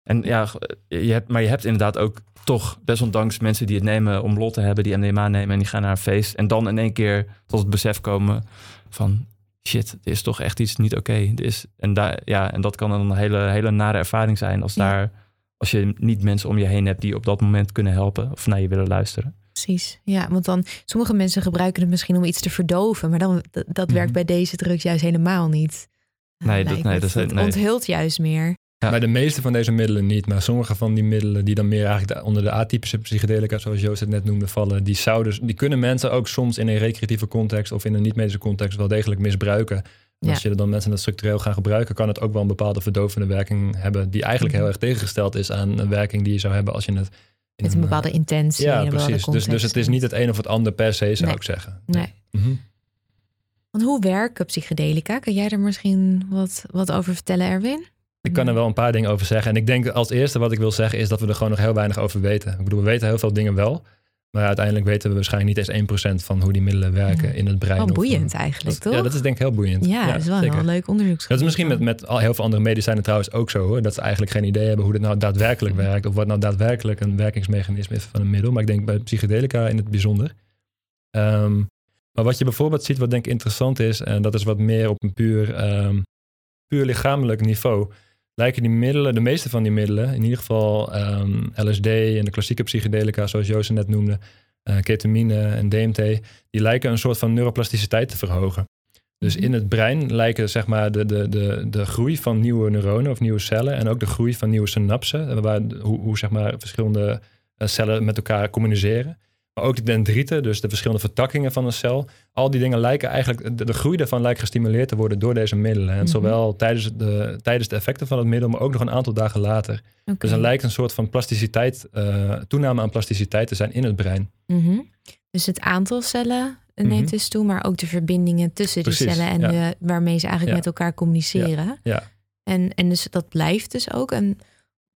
En ja, je hebt, maar je hebt inderdaad ook toch, desondanks mensen die het nemen om lol te hebben, die MDMA nemen en die gaan naar een feest. En dan in één keer tot het besef komen van shit, dit is toch echt iets niet oké. Dit is En, daar, ja, en dat kan een hele, hele nare ervaring zijn als, Ja. daar, als je niet mensen om je heen hebt die op dat moment kunnen helpen of naar je willen luisteren. precies. Ja, want dan sommige mensen gebruiken het misschien om iets te verdoven, maar dan dat, dat werkt Mhm. bij deze drugs juist helemaal niet. Nee, Lijkt dat- nee, dat is- het nee. onthult juist meer. Ja. Bij de meeste van deze middelen niet, maar sommige van die middelen die dan meer eigenlijk de- onder de atypische psychedelica, zoals Joost het net noemde, vallen, die, zouden, die kunnen mensen ook soms in een recreatieve context of in een niet-medische context wel degelijk misbruiken. En Ja. Als je dan mensen dat structureel gaan gebruiken, kan het ook wel een bepaalde verdovende werking hebben, die eigenlijk Mhm. heel erg tegengesteld is aan een werking die je zou hebben als je het. in Met een bepaalde intentie. in Ja, precies. Dus, dus het is niet het een of het ander per se, zou Nee. ik zeggen. Nee. Mhm. Want hoe werken psychedelica? Kan jij er misschien wat, wat over vertellen, Erwin? Ik kan er wel een paar dingen over zeggen. En ik denk als eerste wat ik wil zeggen is dat we er gewoon nog heel weinig over weten. Ik bedoel, we weten heel veel dingen wel. Maar uiteindelijk weten we waarschijnlijk niet eens 1% van hoe die middelen werken Ja. in het brein. Wel of, boeiend eh, eigenlijk, dat- toch? Ja, dat is denk ik heel boeiend. Ja, dat is wel zeker. een leuk onderzoek. Dat is misschien met, met al heel veel andere medicijnen trouwens ook zo. Hoor. Dat ze eigenlijk geen idee hebben hoe dit nou daadwerkelijk werkt. Of wat nou daadwerkelijk een werkingsmechanisme is van een middel. Maar ik denk bij psychedelica in het bijzonder. Ehm, maar wat je bijvoorbeeld ziet, wat denk ik interessant is. En dat is wat meer op een puur, ehm, puur lichamelijk niveau. Lijken die middelen, de meeste van die middelen, in ieder geval ehm, LSD en de klassieke psychedelica, zoals Joost net noemde, eh, ketamine en DMT, die lijken een soort van neuroplasticiteit te verhogen. Dus Mhm. in het brein lijken zeg maar de, de, de, de groei van nieuwe neuronen of nieuwe cellen en ook de groei van nieuwe synapsen, waar, hoe, hoe zeg maar verschillende eh, cellen met elkaar communiceren. Maar ook de dendrieten, dus de verschillende vertakkingen van een cel. Al die dingen lijken eigenlijk, de, de groei daarvan lijkt gestimuleerd te worden door deze middelen. En Mhm. zowel tijdens de, tijdens de effecten van het middel, maar ook nog een aantal dagen later. Dus er lijkt een soort van plasticiteit, eh, toename aan plasticiteit te zijn in het brein. Mhm. Dus het aantal cellen neemt Mhm. dus toe, maar ook de verbindingen tussen die cellen en ja. de, waarmee ze eigenlijk Ja. met elkaar communiceren. Ja. En, en dus dat blijft dus ook. En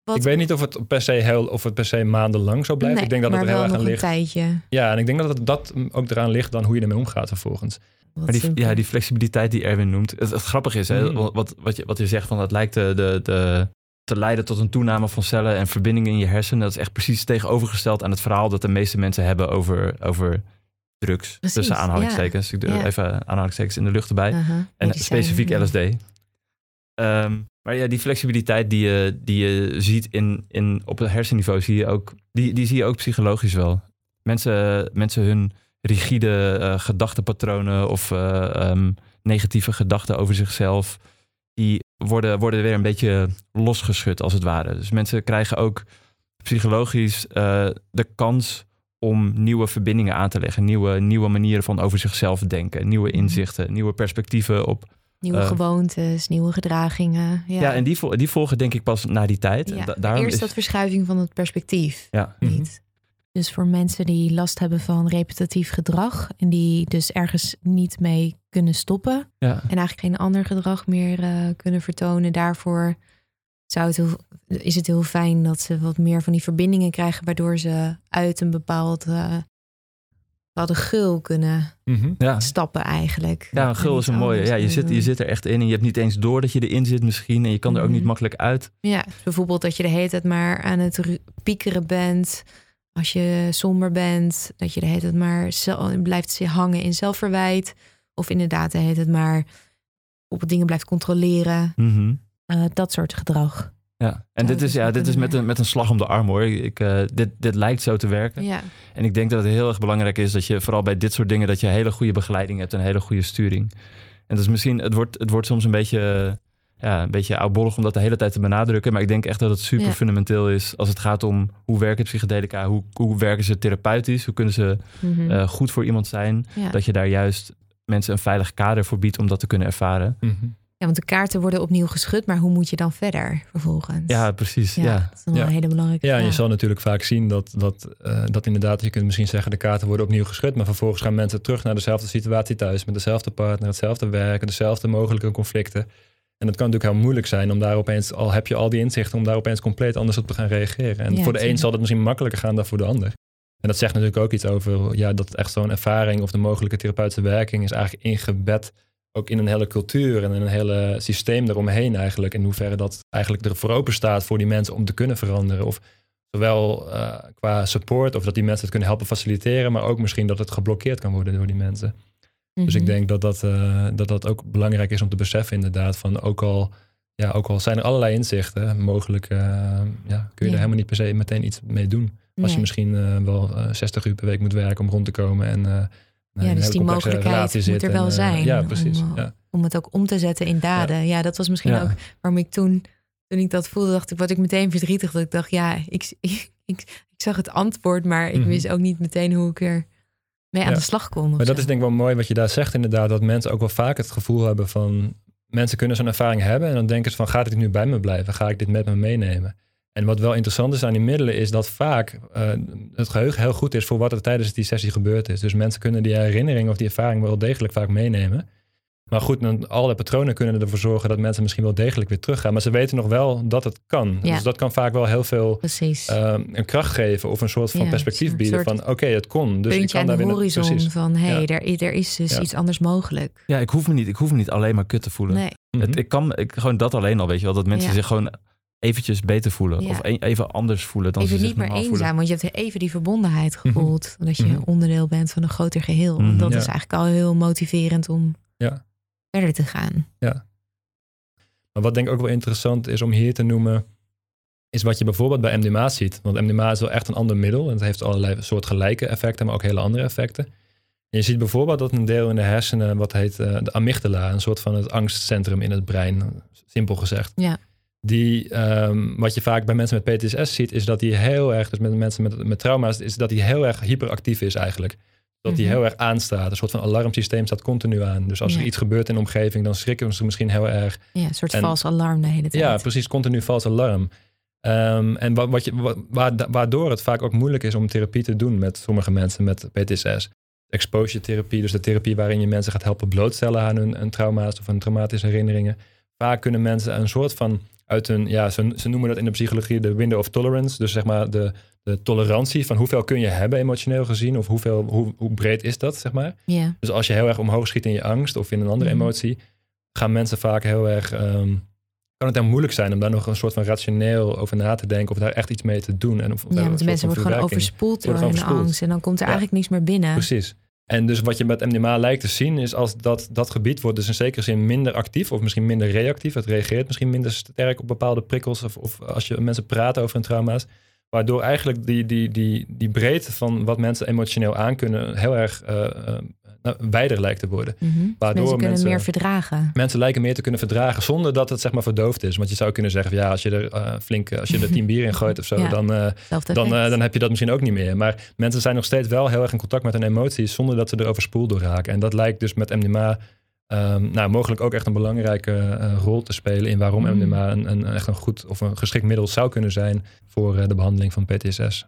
wat, Ik weet niet of het per se heel, of het per se maandenlang zo blijft. Nee, ik denk dat het er heel erg aan een ligt. tijdje. Ja, en ik denk dat het, dat ook eraan ligt dan hoe je ermee omgaat vervolgens. Wat Maar die, simpel. ja, die flexibiliteit die Erwin noemt. Het, het grappige is, hè, Mhm. wat, wat, je, wat je zegt, van het lijkt de, de, de, te leiden tot een toename van cellen en verbindingen in je hersenen. Dat is echt precies tegenovergesteld aan het verhaal dat de meeste mensen hebben over, over drugs. Precies, tussen aanhalingstekens. Ik doe Ja. even aanhalingstekens in de lucht erbij. En specifiek. LSD. Ehm, maar ja, die flexibiliteit die je, die je ziet in, in, op het hersenniveau, zie je ook, die, die zie je ook psychologisch wel. Mensen, mensen hun rigide eh, gedachtepatronen of eh, ehm, negatieve gedachten over zichzelf, die worden, worden weer een beetje losgeschud als het ware. Dus mensen krijgen ook psychologisch uh, de kans om nieuwe verbindingen aan te leggen. Nieuwe, nieuwe manieren van over zichzelf denken. Nieuwe Mhm. inzichten, nieuwe perspectieven op... Nieuwe Eh, gewoontes, nieuwe gedragingen. Ja, Ja, en die, die volgen denk ik pas na die tijd. Ja, En da- daarom Eerst is- dat verschuiving van het perspectief. Ja. Mhm. Niet. Dus voor mensen die last hebben van repetitief gedrag en die dus ergens niet mee kunnen stoppen Ja. en eigenlijk geen ander gedrag meer eh, kunnen vertonen, daarvoor zou het heel, is het heel fijn dat ze wat meer van die verbindingen krijgen, waardoor ze uit een bepaald eh, bepaalde gul kunnen Mhm. Ja. stappen eigenlijk. Ja, een En gul is een mooie. Ja, je, zit, je doen. zit er echt in en je hebt niet eens door dat je erin zit misschien. En je kan er ook niet Mhm. makkelijk uit. Ja, bijvoorbeeld dat je de hele tijd maar aan het piekeren bent. Als je somber bent, dat je de hele tijd maar blijft hangen in zelfverwijt. Of inderdaad de hele tijd maar op dingen blijft controleren. Mhm. Eh, dat soort gedrag. Ja, en dit is, ja, dit is met een, met een slag om de arm hoor. Ik, eh, dit, dit lijkt zo te werken. Ja, En ik denk dat het heel erg belangrijk is dat je vooral bij dit soort dingen... dat je hele goede begeleiding hebt en een hele goede sturing. En dus misschien, het wordt, het wordt soms een beetje, ja, een beetje oudbollig om dat de hele tijd te benadrukken. Maar ik denk echt dat het super Ja. fundamenteel is als het gaat om hoe werken psychedelica, hoe, hoe werken ze therapeutisch, hoe kunnen ze Mhm. eh, goed voor iemand zijn. ja. Dat je daar juist mensen een veilig kader voor biedt om dat te kunnen ervaren. Mhm. Ja, want de kaarten worden opnieuw geschud, maar hoe moet je dan verder vervolgens? Ja, precies. Ja. dat is dan Ja. een hele belangrijke Ja, en je zal natuurlijk vaak zien dat, dat, eh, dat inderdaad, je kunt misschien zeggen, de kaarten worden opnieuw geschud, maar vervolgens gaan mensen terug naar dezelfde situatie thuis, met dezelfde partner, hetzelfde werk, dezelfde mogelijke conflicten. En het kan natuurlijk heel moeilijk zijn om daar opeens, al heb je al die inzichten, om daar opeens compleet anders op te gaan reageren. En Ja, voor de een zal het misschien makkelijker gaan dan voor de ander. En dat zegt natuurlijk ook iets over, ja, dat echt zo'n ervaring of de mogelijke therapeutische werking is eigenlijk ingebed ook in een hele cultuur en in een hele systeem eromheen eigenlijk. In hoeverre dat eigenlijk ervoor open staat voor die mensen om te kunnen veranderen. Of zowel eh, qua support of dat die mensen het kunnen helpen faciliteren, maar ook misschien dat het geblokkeerd kan worden door die mensen. Dus ik Mhm. denk dat dat, eh, dat dat ook belangrijk is om te beseffen inderdaad. Van ook al, ja, ook al zijn er allerlei inzichten, mogelijk eh, ja, kun je Ja. er helemaal niet per se meteen iets mee doen. Als je misschien wel eh, 60 uur per week moet werken om rond te komen. En, Ja, dus die mogelijkheid moet er en, wel eh, zijn. ja, precies. Om, ja. om het ook om te zetten in daden. Ja, dat was misschien Ja. ook waarom ik toen, toen ik dat voelde, dacht ik, word ik meteen verdrietig. Dat ik dacht, ja, ik, *laughs* ik, ik, ik zag het antwoord, maar ik Mhm. wist ook niet meteen hoe ik er mee aan de slag kon. Maar dat is denk ik wel mooi wat je daar zegt inderdaad. Dat mensen ook wel vaak het gevoel hebben van... Mensen kunnen zo'n ervaring hebben en dan denken ze van... gaat dit nu bij me blijven? Ga ik dit met me meenemen? En wat wel interessant is aan die middelen... is dat vaak eh, het geheugen heel goed is... voor wat er tijdens die sessie gebeurd is. Dus mensen kunnen die herinnering of die ervaring... wel degelijk vaak meenemen. Maar goed, dan, alle patronen kunnen ervoor zorgen... dat mensen misschien wel degelijk weer teruggaan. Maar ze weten nog wel dat het kan. Ja. Dus dat kan vaak wel heel veel... Precies. eh, een kracht geven of een soort van Ja, perspectief bieden van oké, het kon. Dus ik kan aan daar de weer horizon Precies. van, hé, hey, Ja. er, er is dus Ja. iets anders mogelijk. Ja, ik hoef me niet, ik hoef me niet alleen maar kut te voelen. Nee. Het, ik kan ik, gewoon dat alleen al, weet je wel. Dat mensen Ja. zich gewoon eventjes beter voelen. Ja. Of e- even anders voelen dan even ze zich niet meer eenzaam, voelen. want je hebt even die verbondenheid gevoeld. Dat je Mhm. onderdeel bent van een groter geheel. Mhm. Dat Ja. is eigenlijk al heel motiverend om Ja. verder te gaan. Maar wat denk ik ook wel interessant is om hier te noemen, is wat je bijvoorbeeld bij MDMA ziet. Want MDMA is wel echt een ander middel. En het heeft allerlei soortgelijke effecten, maar ook hele andere effecten. En je ziet bijvoorbeeld dat een deel in de hersenen, wat heet eh, de amygdala, een soort van het angstcentrum in het brein, simpel gezegd. Ja. Die, ehm, wat je vaak bij mensen met PTSS ziet, is dat die heel erg, dus met mensen met, met trauma's, is dat die heel erg hyperactief is eigenlijk. Dat die Mhm. heel erg aanstaat. Een soort van alarmsysteem staat continu aan. Dus als er iets gebeurt in de omgeving, dan schrikken ze misschien heel erg. Ja, een soort En- vals alarm de hele tijd. Ja, precies. Continu vals alarm. Ehm, en wat, wat je, wa- wa- waardoor het vaak ook moeilijk is om therapie te doen met sommige mensen met PTSS. Exposure therapie, dus de therapie waarin je mensen gaat helpen blootstellen aan hun, hun trauma's of hun traumatische herinneringen. Vaak kunnen mensen een soort van uit hun, ja, ze, ze noemen dat in de psychologie de window of tolerance. Dus zeg maar de, de tolerantie van hoeveel kun je hebben emotioneel gezien of hoeveel, hoe, hoe breed is dat, zeg maar. Dus als je heel erg omhoog schiet in je angst of in een andere Mhm. emotie, gaan mensen vaak heel erg. ehm, kan het heel moeilijk zijn om daar nog een soort van rationeel over na te denken of daar echt iets mee te doen. En of, Ja, een want de mensen worden gewoon overspoeld door hun angst. En dan komt er Ja. eigenlijk niks meer binnen. Precies. En dus wat je met MDMA lijkt te zien is als dat, dat gebied wordt dus in zekere zin minder actief of misschien minder reactief. Het reageert misschien minder sterk op bepaalde prikkels of, of als je mensen praten over hun trauma's. Waardoor eigenlijk die, die, die, die breedte van wat mensen emotioneel aankunnen heel erg eh, eh, nou, wijder lijkt te worden. Mhm. Waardoor mensen kunnen mensen- meer verdragen. Mensen lijken meer te kunnen verdragen zonder dat het zeg maar verdoofd is. Want je zou kunnen zeggen, ja, als je er eh, flink, als je er tien bier in gooit of zo, *laughs* Ja. dan, eh, dan, eh, dan heb je dat misschien ook niet meer. Maar mensen zijn nog steeds wel heel erg in contact met hun emoties zonder dat ze er overspoeld door raken. En dat lijkt dus met MDMA ehm, nou, mogelijk ook echt een belangrijke eh, rol te spelen in waarom Mm. MDMA een, een, echt een goed of een geschikt middel zou kunnen zijn voor eh, de behandeling van PTSS.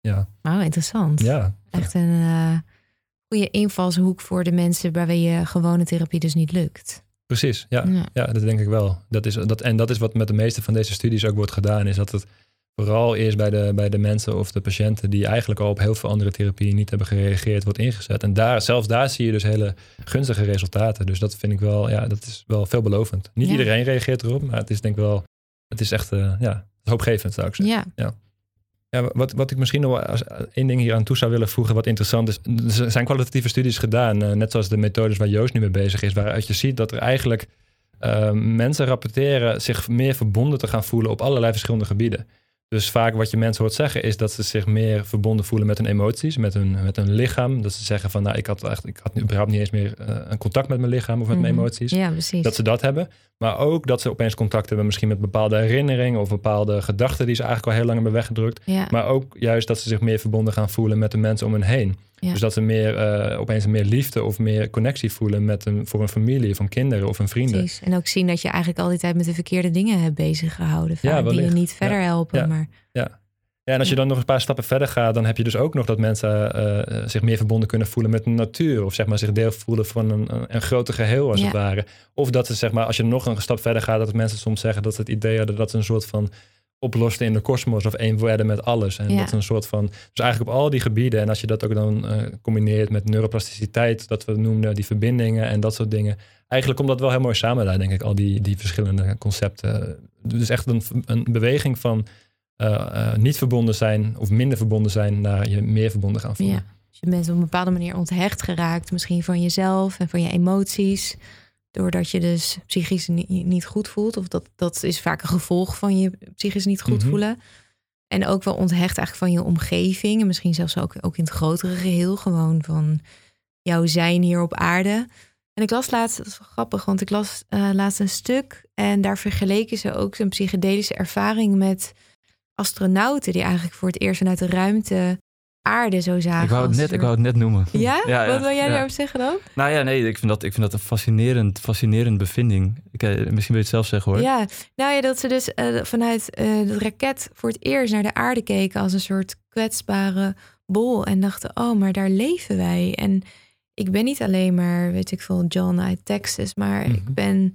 Ja, Oh, interessant. ja. Echt een eh, goede invalshoek voor de mensen bij wie je gewone therapie dus niet lukt. precies. Ja. Ja. Ja, dat denk ik wel. Dat is, dat, en dat is wat met de meeste van deze studies ook wordt gedaan, is dat het vooral eerst bij de, bij de mensen of de patiënten die eigenlijk al op heel veel andere therapieën niet hebben gereageerd, wordt ingezet. En daar, zelfs daar zie je dus hele gunstige resultaten. Dus dat vind ik wel, ja, dat is wel veelbelovend. Niet Ja. iedereen reageert erop, maar het is denk ik wel, het is echt, eh, ja, hoopgevend zou ik zeggen. Ja. Ja, wat, wat ik misschien nog als één ding hier aan toe zou willen voegen, wat interessant is. Er zijn kwalitatieve studies gedaan, eh, net zoals de methodes waar Joost nu mee bezig is, waaruit je ziet dat er eigenlijk eh, mensen rapporteren zich meer verbonden te gaan voelen op allerlei verschillende gebieden. Dus vaak wat je mensen hoort zeggen is dat ze zich meer verbonden voelen met hun emoties, met hun, met hun lichaam. Dat ze zeggen van, nou, ik had, echt, ik had überhaupt niet eens meer eh, een contact met mijn lichaam of met mijn Mhm. emoties. Ja, precies. Dat ze dat hebben. Maar ook dat ze opeens contact hebben misschien met bepaalde herinneringen of bepaalde gedachten die ze eigenlijk al heel lang hebben weggedrukt. ja. Maar ook juist dat ze zich meer verbonden gaan voelen met de mensen om hen heen. Ja. Dus dat ze meer, eh, opeens meer liefde of meer connectie voelen met een, voor een familie, van kinderen of hun vrienden. Precies. En ook zien dat je eigenlijk al die tijd met de verkeerde dingen hebt bezig gehouden. Ja, die je niet verder helpen. Ja. Maar Ja, en als je dan nog een paar stappen verder gaat, dan heb je dus ook nog dat mensen eh, zich meer verbonden kunnen voelen met de natuur. Of zeg maar zich deel voelen van een, een, een groter geheel als Ja. het ware. Of dat ze zeg maar, als je nog een stap verder gaat, dat mensen soms zeggen dat ze het idee hadden dat ze een soort van oplosten in de kosmos of één werden met alles. En Ja. dat is een soort van, dus eigenlijk op al die gebieden. En als je dat ook dan eh, combineert met neuroplasticiteit, dat we noemden, die verbindingen en dat soort dingen. Eigenlijk komt dat wel heel mooi samen daar, denk ik, al die, die verschillende concepten. Dus echt een, een beweging van eh, eh, niet verbonden zijn of minder verbonden zijn naar je meer verbonden gaan voelen. ja. Dus je bent op een bepaalde manier onthecht geraakt. Misschien van jezelf en van je emoties. Doordat je dus psychisch ni- niet goed voelt. Of dat, dat is vaak een gevolg van je psychisch niet goed Mhm. voelen. En ook wel onthecht eigenlijk van je omgeving. En misschien zelfs ook, ook in het grotere geheel. Gewoon van jouw zijn hier op aarde. En ik las laatst, dat is wel grappig, want ik las eh, laatst een stuk. En daar vergeleken ze ook zijn psychedelische ervaring met astronauten. Die eigenlijk voor het eerst vanuit de ruimte aarde zo zagen. Ik wou, het net, ik wou het net noemen. Ja? Ja, ja, Wat wil jij ja. daarover zeggen dan? Nou ja, nee, ik vind dat, ik vind dat een fascinerend, fascinerend bevinding. Ik, eh, misschien wil je het zelf zeggen hoor. Ja, nou ja, dat ze dus eh, vanuit eh de raket voor het eerst naar de aarde keken als een soort kwetsbare bol. En dachten, oh, maar daar leven wij. En ik ben niet alleen maar, weet ik veel, John uit Texas, maar Mhm. ik ben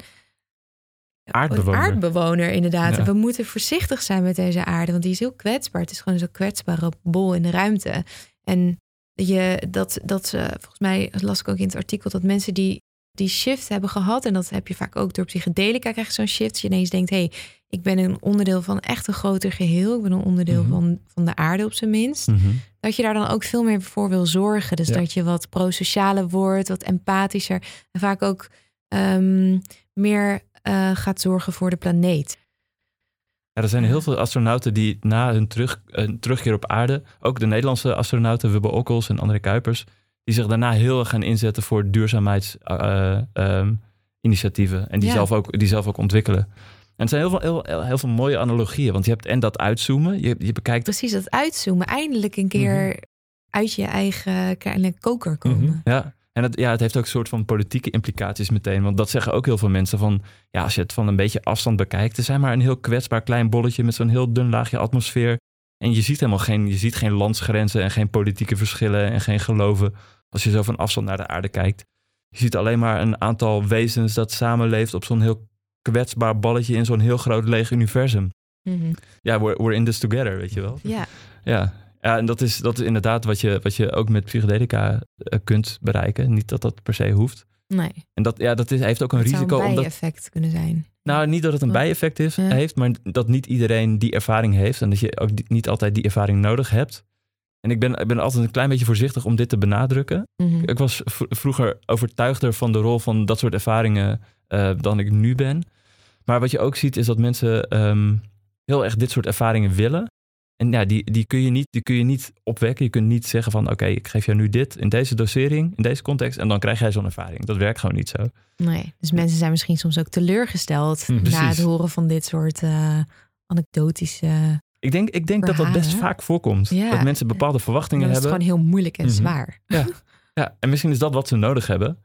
Aardbewoner. Een aardbewoner, inderdaad. Ja. We moeten voorzichtig zijn met deze aarde, want die is heel kwetsbaar. Het is gewoon zo'n kwetsbare bol in de ruimte. En je, dat, dat ze, volgens mij las ik ook in het artikel, dat mensen die die shift hebben gehad, en dat heb je vaak ook door psychedelica, krijg je zo'n shift. Dat je ineens denkt, hé, hey, ik ben een onderdeel van echt een groter geheel. Ik ben een onderdeel Mhm. van, van de aarde op zijn minst. Mhm. Dat je daar dan ook veel meer voor wil zorgen. Dus Ja. dat je wat prosocialer wordt, wat empathischer. En vaak ook ehm, meer eh, gaat zorgen voor de planeet. Ja, er zijn heel veel astronauten die na hun terug, eh, terugkeer op aarde, ook de Nederlandse astronauten, Wubbe Okkels en André Kuipers, die zich daarna heel erg gaan inzetten voor duurzaamheidsinitiatieven. en die, Ja. zelf ook, die zelf ook ontwikkelen. En het zijn heel veel, heel, heel, heel veel mooie analogieën, want je hebt en dat uitzoomen, je, je bekijkt Precies, dat uitzoomen. Eindelijk een keer Mhm. uit je eigen kleine koker komen. Mhm. Ja, en het, ja, het heeft ook een soort van politieke implicaties meteen. Want dat zeggen ook heel veel mensen van... ja, als je het van een beetje afstand bekijkt... er zijn maar een heel kwetsbaar klein bolletje... met zo'n heel dun laagje atmosfeer. En je ziet helemaal geen, je ziet geen landsgrenzen... en geen politieke verschillen en geen geloven... als je zo van afstand naar de aarde kijkt. Je ziet alleen maar een aantal wezens... dat samenleeft op zo'n heel kwetsbaar balletje... in zo'n heel groot leeg universum. Mhm. Ja, we're, we're in this together, weet je wel. Ja, Ja, ja en dat is, dat is inderdaad wat je, wat je ook met psychedelica eh, kunt bereiken. Niet dat dat per se hoeft. nee. En dat, ja, dat is, heeft ook een zou risico. een omdat, bijeffect kunnen zijn. nou, niet dat het een bijeffect is, Ja. heeft, maar dat niet iedereen die ervaring heeft. En dat je ook niet altijd die ervaring nodig hebt. En ik ben, ik ben altijd een klein beetje voorzichtig om dit te benadrukken. Mhm. Ik was vroeger overtuigder van de rol van dat soort ervaringen eh, dan ik nu ben. Maar wat je ook ziet is dat mensen ehm, heel erg dit soort ervaringen willen. En ja, die, die, kun je niet, die kun je niet opwekken. Je kunt niet zeggen van oké, ik geef jou nu dit in deze dosering, in deze context. En dan krijg jij zo'n ervaring. Dat werkt gewoon niet zo. Nee, dus mensen zijn misschien soms ook teleurgesteld Hm, na het horen van dit soort eh, anekdotische... Ik denk, ik denk dat dat best vaak voorkomt. Ja. Dat mensen bepaalde verwachtingen Dat is hebben. gewoon heel moeilijk en Mhm. zwaar. Ja, en misschien is dat wat ze nodig hebben.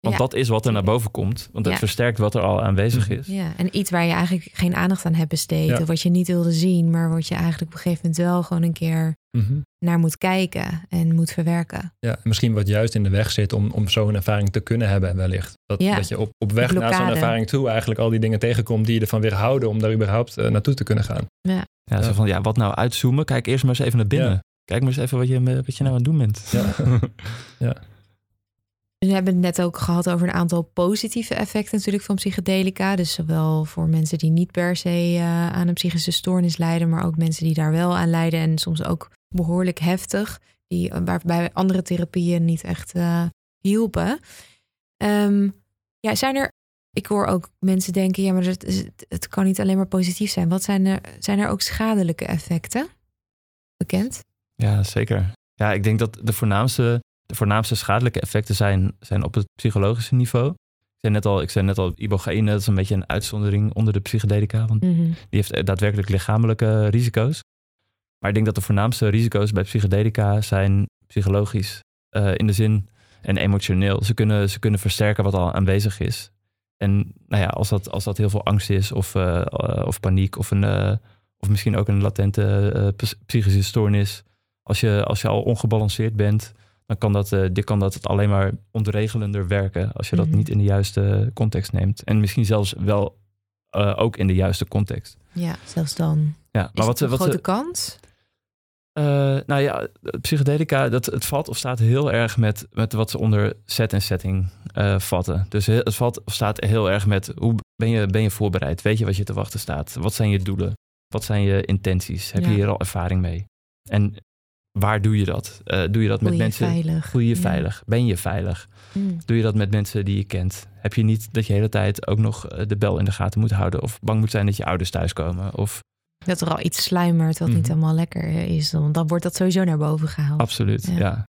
Want Ja, dat is wat er naar boven komt. Want het Ja. versterkt wat er al aanwezig is. Ja, en iets waar je eigenlijk geen aandacht aan hebt besteed. Ja. Of wat je niet wilde zien, maar wat je eigenlijk op een gegeven moment wel gewoon een keer Mhm. naar moet kijken en moet verwerken. Ja, en misschien wat juist in de weg zit om, om zo'n ervaring te kunnen hebben wellicht. Dat, Ja. dat je op, op weg naar zo'n ervaring toe eigenlijk al die dingen tegenkomt die je ervan weerhouden om daar überhaupt eh, naartoe te kunnen gaan. Ja, Ja. Zo van, ja, wat nou uitzoomen? Kijk eerst maar eens even naar binnen. Ja. Kijk maar eens even wat je, wat je nou aan het doen bent. Ja. *laughs* We hebben het net ook gehad over een aantal positieve effecten natuurlijk van psychedelica. Dus zowel voor mensen die niet per se eh, aan een psychische stoornis lijden, maar ook mensen die daar wel aan lijden en soms ook behoorlijk heftig, die, waarbij andere therapieën niet echt eh, hielpen. Ehm, ja, zijn er, ik hoor ook mensen denken, ja, maar het kan niet alleen maar positief zijn. Wat zijn er, zijn er ook schadelijke effecten bekend? Ja, zeker. Ja, ik denk dat de voornaamste, de voornaamste schadelijke effecten zijn, zijn op het psychologische niveau. Ik zei net al, ik zei net al ibogaïne, dat is een beetje een uitzondering onder de psychedelica. Want Mhm. die heeft eh, daadwerkelijk lichamelijke risico's. Maar ik denk dat de voornaamste risico's bij psychedelica zijn psychologisch. eh, in de zin en emotioneel. Ze kunnen, ze kunnen versterken wat al aanwezig is. En nou ja, als dat, als dat heel veel angst is of, eh, of paniek of, een, of misschien ook een latente ps- psychische stoornis. Als je, als je al ongebalanceerd bent, dan kan dat, eh, dit kan dat het alleen maar ontregelender werken als je dat Mhm. niet in de juiste context neemt. En misschien zelfs wel eh, ook in de juiste context. Ja, zelfs dan. Ja, Is maar wat een wat grote kans? eh, nou ja, psychedelica, dat, het valt of staat heel erg met, met wat ze onder set en setting eh, vatten. Dus he- het valt of staat heel erg met hoe ben je, ben je voorbereid? Weet je wat je te wachten staat? Wat zijn je doelen? Wat zijn je intenties? Heb Ja. je hier al ervaring mee? En waar doe je dat? Eh, doe je dat met je mensen? veilig? Voel je je Ja. veilig? Ben je veilig? Mm. Doe je dat met mensen die je kent? Heb je niet dat je de hele tijd ook nog eh, de bel in de gaten moet houden? Of bang moet zijn dat je ouders thuiskomen? Of Dat er al iets sluimert wat niet Mhm. helemaal lekker is. Want dan wordt dat sowieso naar boven gehaald. absoluut, Ja. ja.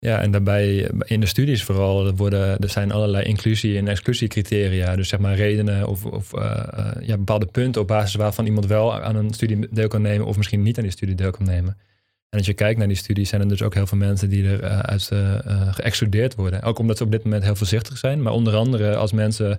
Ja, en daarbij in de studies vooral worden, er zijn allerlei inclusie- en exclusiecriteria. Dus zeg maar redenen of, of eh, eh, ja, bepaalde punten op basis waarvan iemand wel aan een studie deel kan nemen of misschien niet aan die studie deel kan nemen. En als je kijkt naar die studies, zijn er dus ook heel veel mensen die er eh, uit eh, eh, geëxcludeerd worden. Ook omdat ze op dit moment heel voorzichtig zijn. Maar onder andere als mensen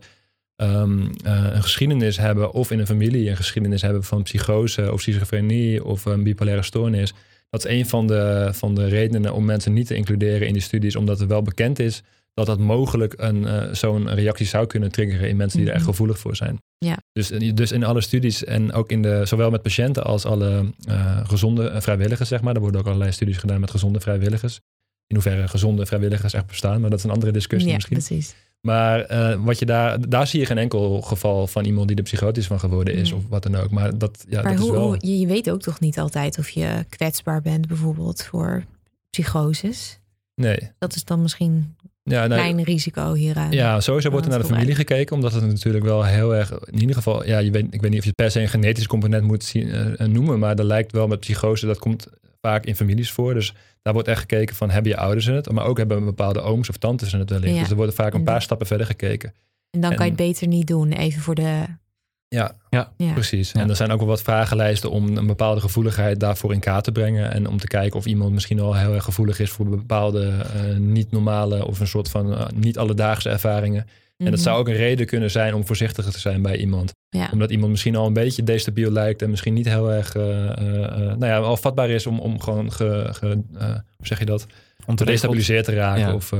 ehm, eh, een geschiedenis hebben of in een familie een geschiedenis hebben van psychose of schizofrenie of een bipolaire stoornis. Dat is een van de, van de redenen om mensen niet te includeren in die studies, omdat het wel bekend is dat dat mogelijk een, eh, zo'n reactie zou kunnen triggeren in mensen die er echt Mhm. gevoelig voor zijn. Ja. Dus, dus in alle studies en ook in de, zowel met patiënten als alle eh, gezonde vrijwilligers, zeg maar. Er worden ook allerlei studies gedaan met gezonde vrijwilligers. In hoeverre gezonde vrijwilligers echt bestaan, maar dat is een andere discussie ja, misschien. precies. Maar eh, wat je daar, daar zie je geen enkel geval van iemand die er psychotisch van geworden is Nee. of wat dan ook. Maar dat, ja, maar dat hoe, is wel... hoe- je, je weet ook toch niet altijd of je kwetsbaar bent bijvoorbeeld voor psychoses. Nee. Dat is dan misschien Ja, nou, klein risico hieraan. Ja, sowieso wordt er naar de familie gekeken, omdat het natuurlijk wel heel erg, in ieder geval, ja, je weet, ik weet niet of je per se een genetisch component moet zien, eh, noemen, maar dat lijkt wel met psychose, dat komt vaak in families voor. Dus daar wordt echt gekeken van, hebben je ouders in het? Maar ook hebben bepaalde ooms of tantes in het wellicht. Ja. Dus er wordt vaak een En paar stappen verder gekeken. En dan kan je het beter niet doen, even voor de... Ja, Ja, precies. Ja. En er zijn ook wel wat vragenlijsten om een bepaalde gevoeligheid daarvoor in kaart te brengen. En om te kijken of iemand misschien al heel erg gevoelig is voor bepaalde eh, niet normale of een soort van eh, niet alledaagse ervaringen. En dat Mhm. zou ook een reden kunnen zijn om voorzichtiger te zijn bij iemand. Ja. Omdat iemand misschien al een beetje destabiel lijkt en misschien niet heel erg, eh, eh, eh, nou ja, al vatbaar is om, om gewoon, ge, ge- eh, hoe zeg je dat, Ontregeld. gedestabiliseerd te raken. Ja. Of,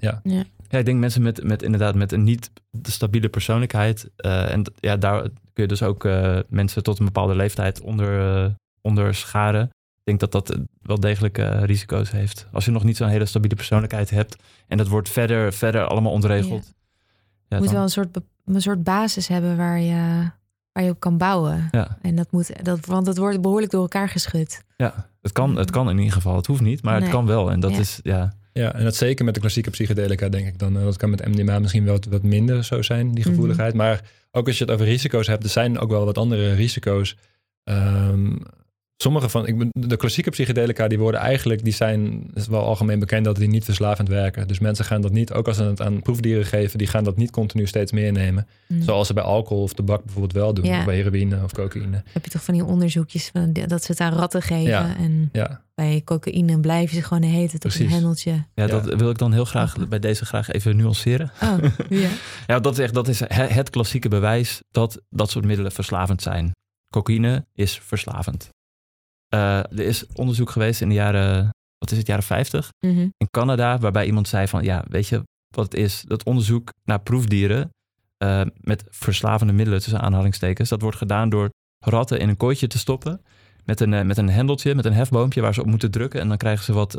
ja. Ja, ik denk mensen met, met inderdaad met een niet stabiele persoonlijkheid. eh, en ja, daar kun je dus ook eh, mensen tot een bepaalde leeftijd onder, eh, onder scharen. Ik denk dat dat wel degelijk risico's heeft. Als je nog niet zo'n hele stabiele persoonlijkheid hebt en dat wordt verder, verder allemaal ontregeld. Ja. Moet dan- wel een soort, een soort basis hebben waar je, waar je op kan bouwen. ja, En dat moet, dat, want het wordt behoorlijk door elkaar geschud. ja. Het, kan, het kan in ieder geval. Het hoeft niet, maar Nee. het kan wel. En dat Ja. is, ja, ja, en dat zeker met de klassieke psychedelica denk ik dan. Eh, Dat kan met MDMA misschien wel wat, wat minder zo zijn, die Mhm. gevoeligheid. Maar ook als je het over risico's hebt, er zijn ook wel wat andere risico's. Ehm, sommige van ik, ben- de klassieke psychedelica, die worden eigenlijk, die zijn, het is wel algemeen bekend dat die niet verslavend werken. Dus mensen gaan dat niet, ook als ze het aan proefdieren geven, die gaan dat niet continu steeds meer nemen. Mm. Zoals ze bij alcohol of tabak bijvoorbeeld wel doen. Ja. Of bij heroïne of cocaïne. Heb je toch van die onderzoekjes van, dat ze het aan ratten geven. Ja. En Ja, bij cocaïne blijven ze gewoon tijd op een Precies. hendeltje. Ja, dat wil ik dan heel graag bij deze graag even nuanceren. Oh, ja. *laughs* Ja, dat is, echt, dat is he- het klassieke bewijs dat dat soort middelen verslavend zijn. Cocaïne is verslavend. Eh, er is onderzoek geweest in de jaren, wat is het, jaren 50 Mhm. in Canada, waarbij iemand zei van, ja, weet je wat het is? Dat onderzoek naar proefdieren eh, met verslavende middelen, tussen aanhalingstekens, dat wordt gedaan door ratten in een kooitje te stoppen met een, eh, met een hendeltje, met een hefboompje waar ze op moeten drukken en dan krijgen ze wat,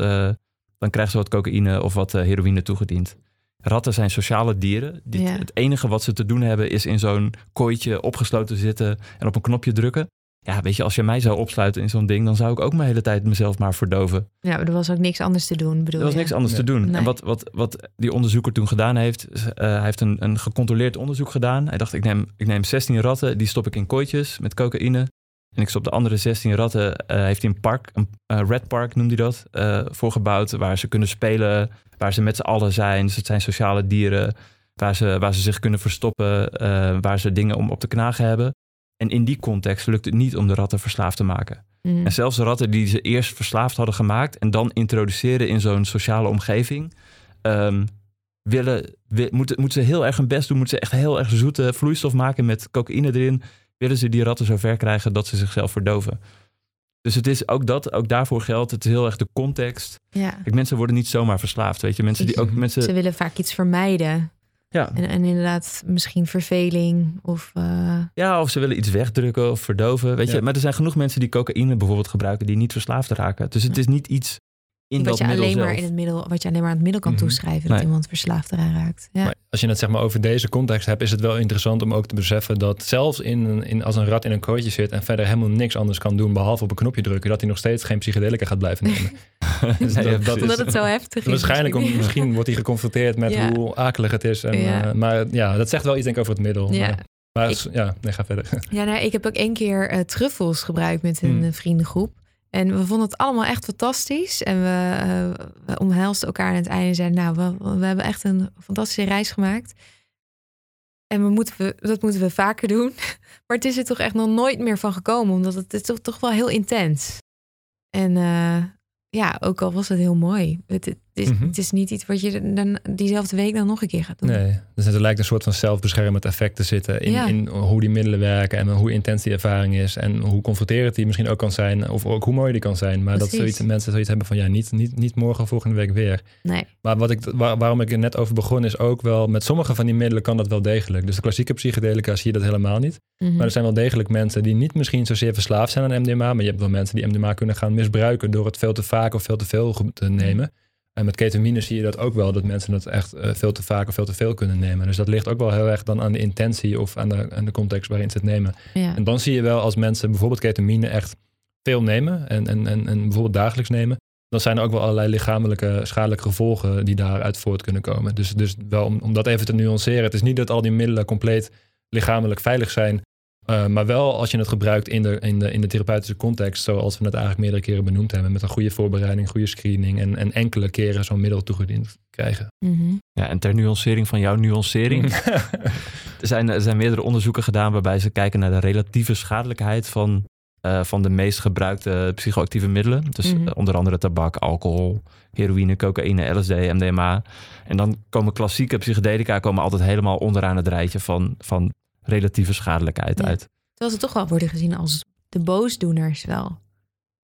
dan krijgen ze wat cocaïne of wat heroïne toegediend. Ratten zijn sociale dieren. Die, Ja. Het enige wat ze te doen hebben is in zo'n kooitje opgesloten zitten en op een knopje drukken. Ja, weet je, als je mij zou opsluiten in zo'n ding, dan zou ik ook mijn hele tijd mezelf maar verdoven. ja, maar er was ook niks anders te doen, bedoel Er was je? niks anders te doen. Nee. En wat, wat, wat die onderzoeker toen gedaan heeft, eh, hij heeft een, een gecontroleerd onderzoek gedaan. Hij dacht, ik neem, ik neem 16 ratten, die stop ik in kooitjes met cocaïne. En ik stop de andere 16 ratten, eh, heeft hij een park, een eh, red park noemde hij dat, eh voor gebouwd. Waar ze kunnen spelen, waar ze met z'n allen zijn. Dus het zijn sociale dieren, waar ze, waar ze zich kunnen verstoppen, eh, waar ze dingen om op te knagen hebben. En in die context lukt het niet om de ratten verslaafd te maken. Mhm. En zelfs de ratten die ze eerst verslaafd hadden gemaakt en dan introduceren in zo'n sociale omgeving, ehm, willen, wi- moeten, moeten ze heel erg hun best doen, moeten ze echt heel erg zoete vloeistof maken met cocaïne erin, willen ze die ratten zo ver krijgen dat ze zichzelf verdoven. Dus het is ook dat, ook daarvoor geldt, het is heel erg de context. Ja. Kijk, mensen worden niet zomaar verslaafd, weet je. Mensen die ook *laughs* Ze mensen. willen vaak iets vermijden. Ja, En, en inderdaad, misschien verveling of... eh, ja, of ze willen iets wegdrukken of verdoven, weet Ja. je. Maar er zijn genoeg mensen die cocaïne bijvoorbeeld gebruiken die niet verslaafd raken. Dus het is niet iets in wat dat je middel alleen maar zelf. in het middel, wat je alleen maar aan het middel kan Mhm. toeschrijven dat Nee. iemand verslaafd eraan raakt. Ja. Maar als je het zeg maar over deze context hebt, is het wel interessant om ook te beseffen dat zelfs in, een- in, als een rat in een kooitje zit en verder helemaal niks anders kan doen behalve op een knopje drukken, dat hij nog steeds geen psychedelica gaat blijven nemen. Dus *laughs* Nee, dat, dat precies. Omdat is, het zo heftig is. waarschijnlijk, om, misschien. misschien wordt hij geconfronteerd met Ja. hoe akelig het is. En, Ja. eh, maar ja, dat zegt wel iets denk ik over het middel. Ja. Maar, maar Ik- ja, nee, ga verder. Ja, nou, ik heb ook één keer eh, truffels gebruikt met een Hmm. vriendengroep. En we vonden het allemaal echt fantastisch. En we, we omhelsten elkaar aan het einde en zeiden... nou, we, hebben echt een fantastische reis gemaakt. En we moeten, we, dat moeten we vaker doen. *laughs* Maar het is er toch echt nog nooit meer van gekomen. Omdat het, het is toch, toch wel heel intens. En eh, ja, ook al was het heel mooi. Het, het, is, Mhm. het is niet iets wat je dan diezelfde week dan nog een keer gaat doen. Nee, dus er lijkt een soort van zelfbeschermend effect te zitten in, Ja. in hoe die middelen werken en hoe intens die ervaring is en hoe confronterend die misschien ook kan zijn of ook hoe mooi die kan zijn. Maar dat zoiets, mensen zoiets hebben van ja, niet, niet, niet morgen of volgende week weer. Nee. Maar wat ik, waar- waarom ik er net over begon is ook wel, met sommige van die middelen kan dat wel degelijk. Dus de klassieke psychedelica zie je dat helemaal niet. Mhm. Maar er zijn wel degelijk mensen die niet misschien zozeer verslaafd zijn aan MDMA, maar je hebt wel mensen die MDMA kunnen gaan misbruiken door het veel te vaak of veel te veel te nemen. En met ketamine zie je dat ook wel, dat mensen het echt eh, veel te vaak of veel te veel kunnen nemen. Dus dat ligt ook wel heel erg dan aan de intentie of aan de, aan de context waarin ze het nemen. ja. En dan zie je wel als mensen bijvoorbeeld ketamine echt veel nemen en, en, en, en bijvoorbeeld dagelijks nemen, dan zijn er ook wel allerlei lichamelijke schadelijke gevolgen die daaruit voort kunnen komen. Dus, dus wel om, om dat even te nuanceren. Het is niet dat al die middelen compleet lichamelijk veilig zijn. Eh, maar wel als je het gebruikt in de, in, de, in de therapeutische context, zoals we het eigenlijk meerdere keren benoemd hebben, met een goede voorbereiding, goede screening en, en enkele keren zo'n middel toegediend krijgen. Mhm. Ja, en ter nuancering van jouw nuancering. *laughs* er, zijn, er zijn meerdere onderzoeken gedaan waarbij ze kijken naar de relatieve schadelijkheid van, eh, van de meest gebruikte psychoactieve middelen. Dus Mhm. eh, onder andere tabak, alcohol, heroïne, cocaïne, LSD, MDMA. En dan komen klassieke psychedelica komen altijd helemaal onderaan het rijtje van, van relatieve schadelijkheid Ja. uit. Terwijl ze toch wel worden gezien als de boosdoeners wel.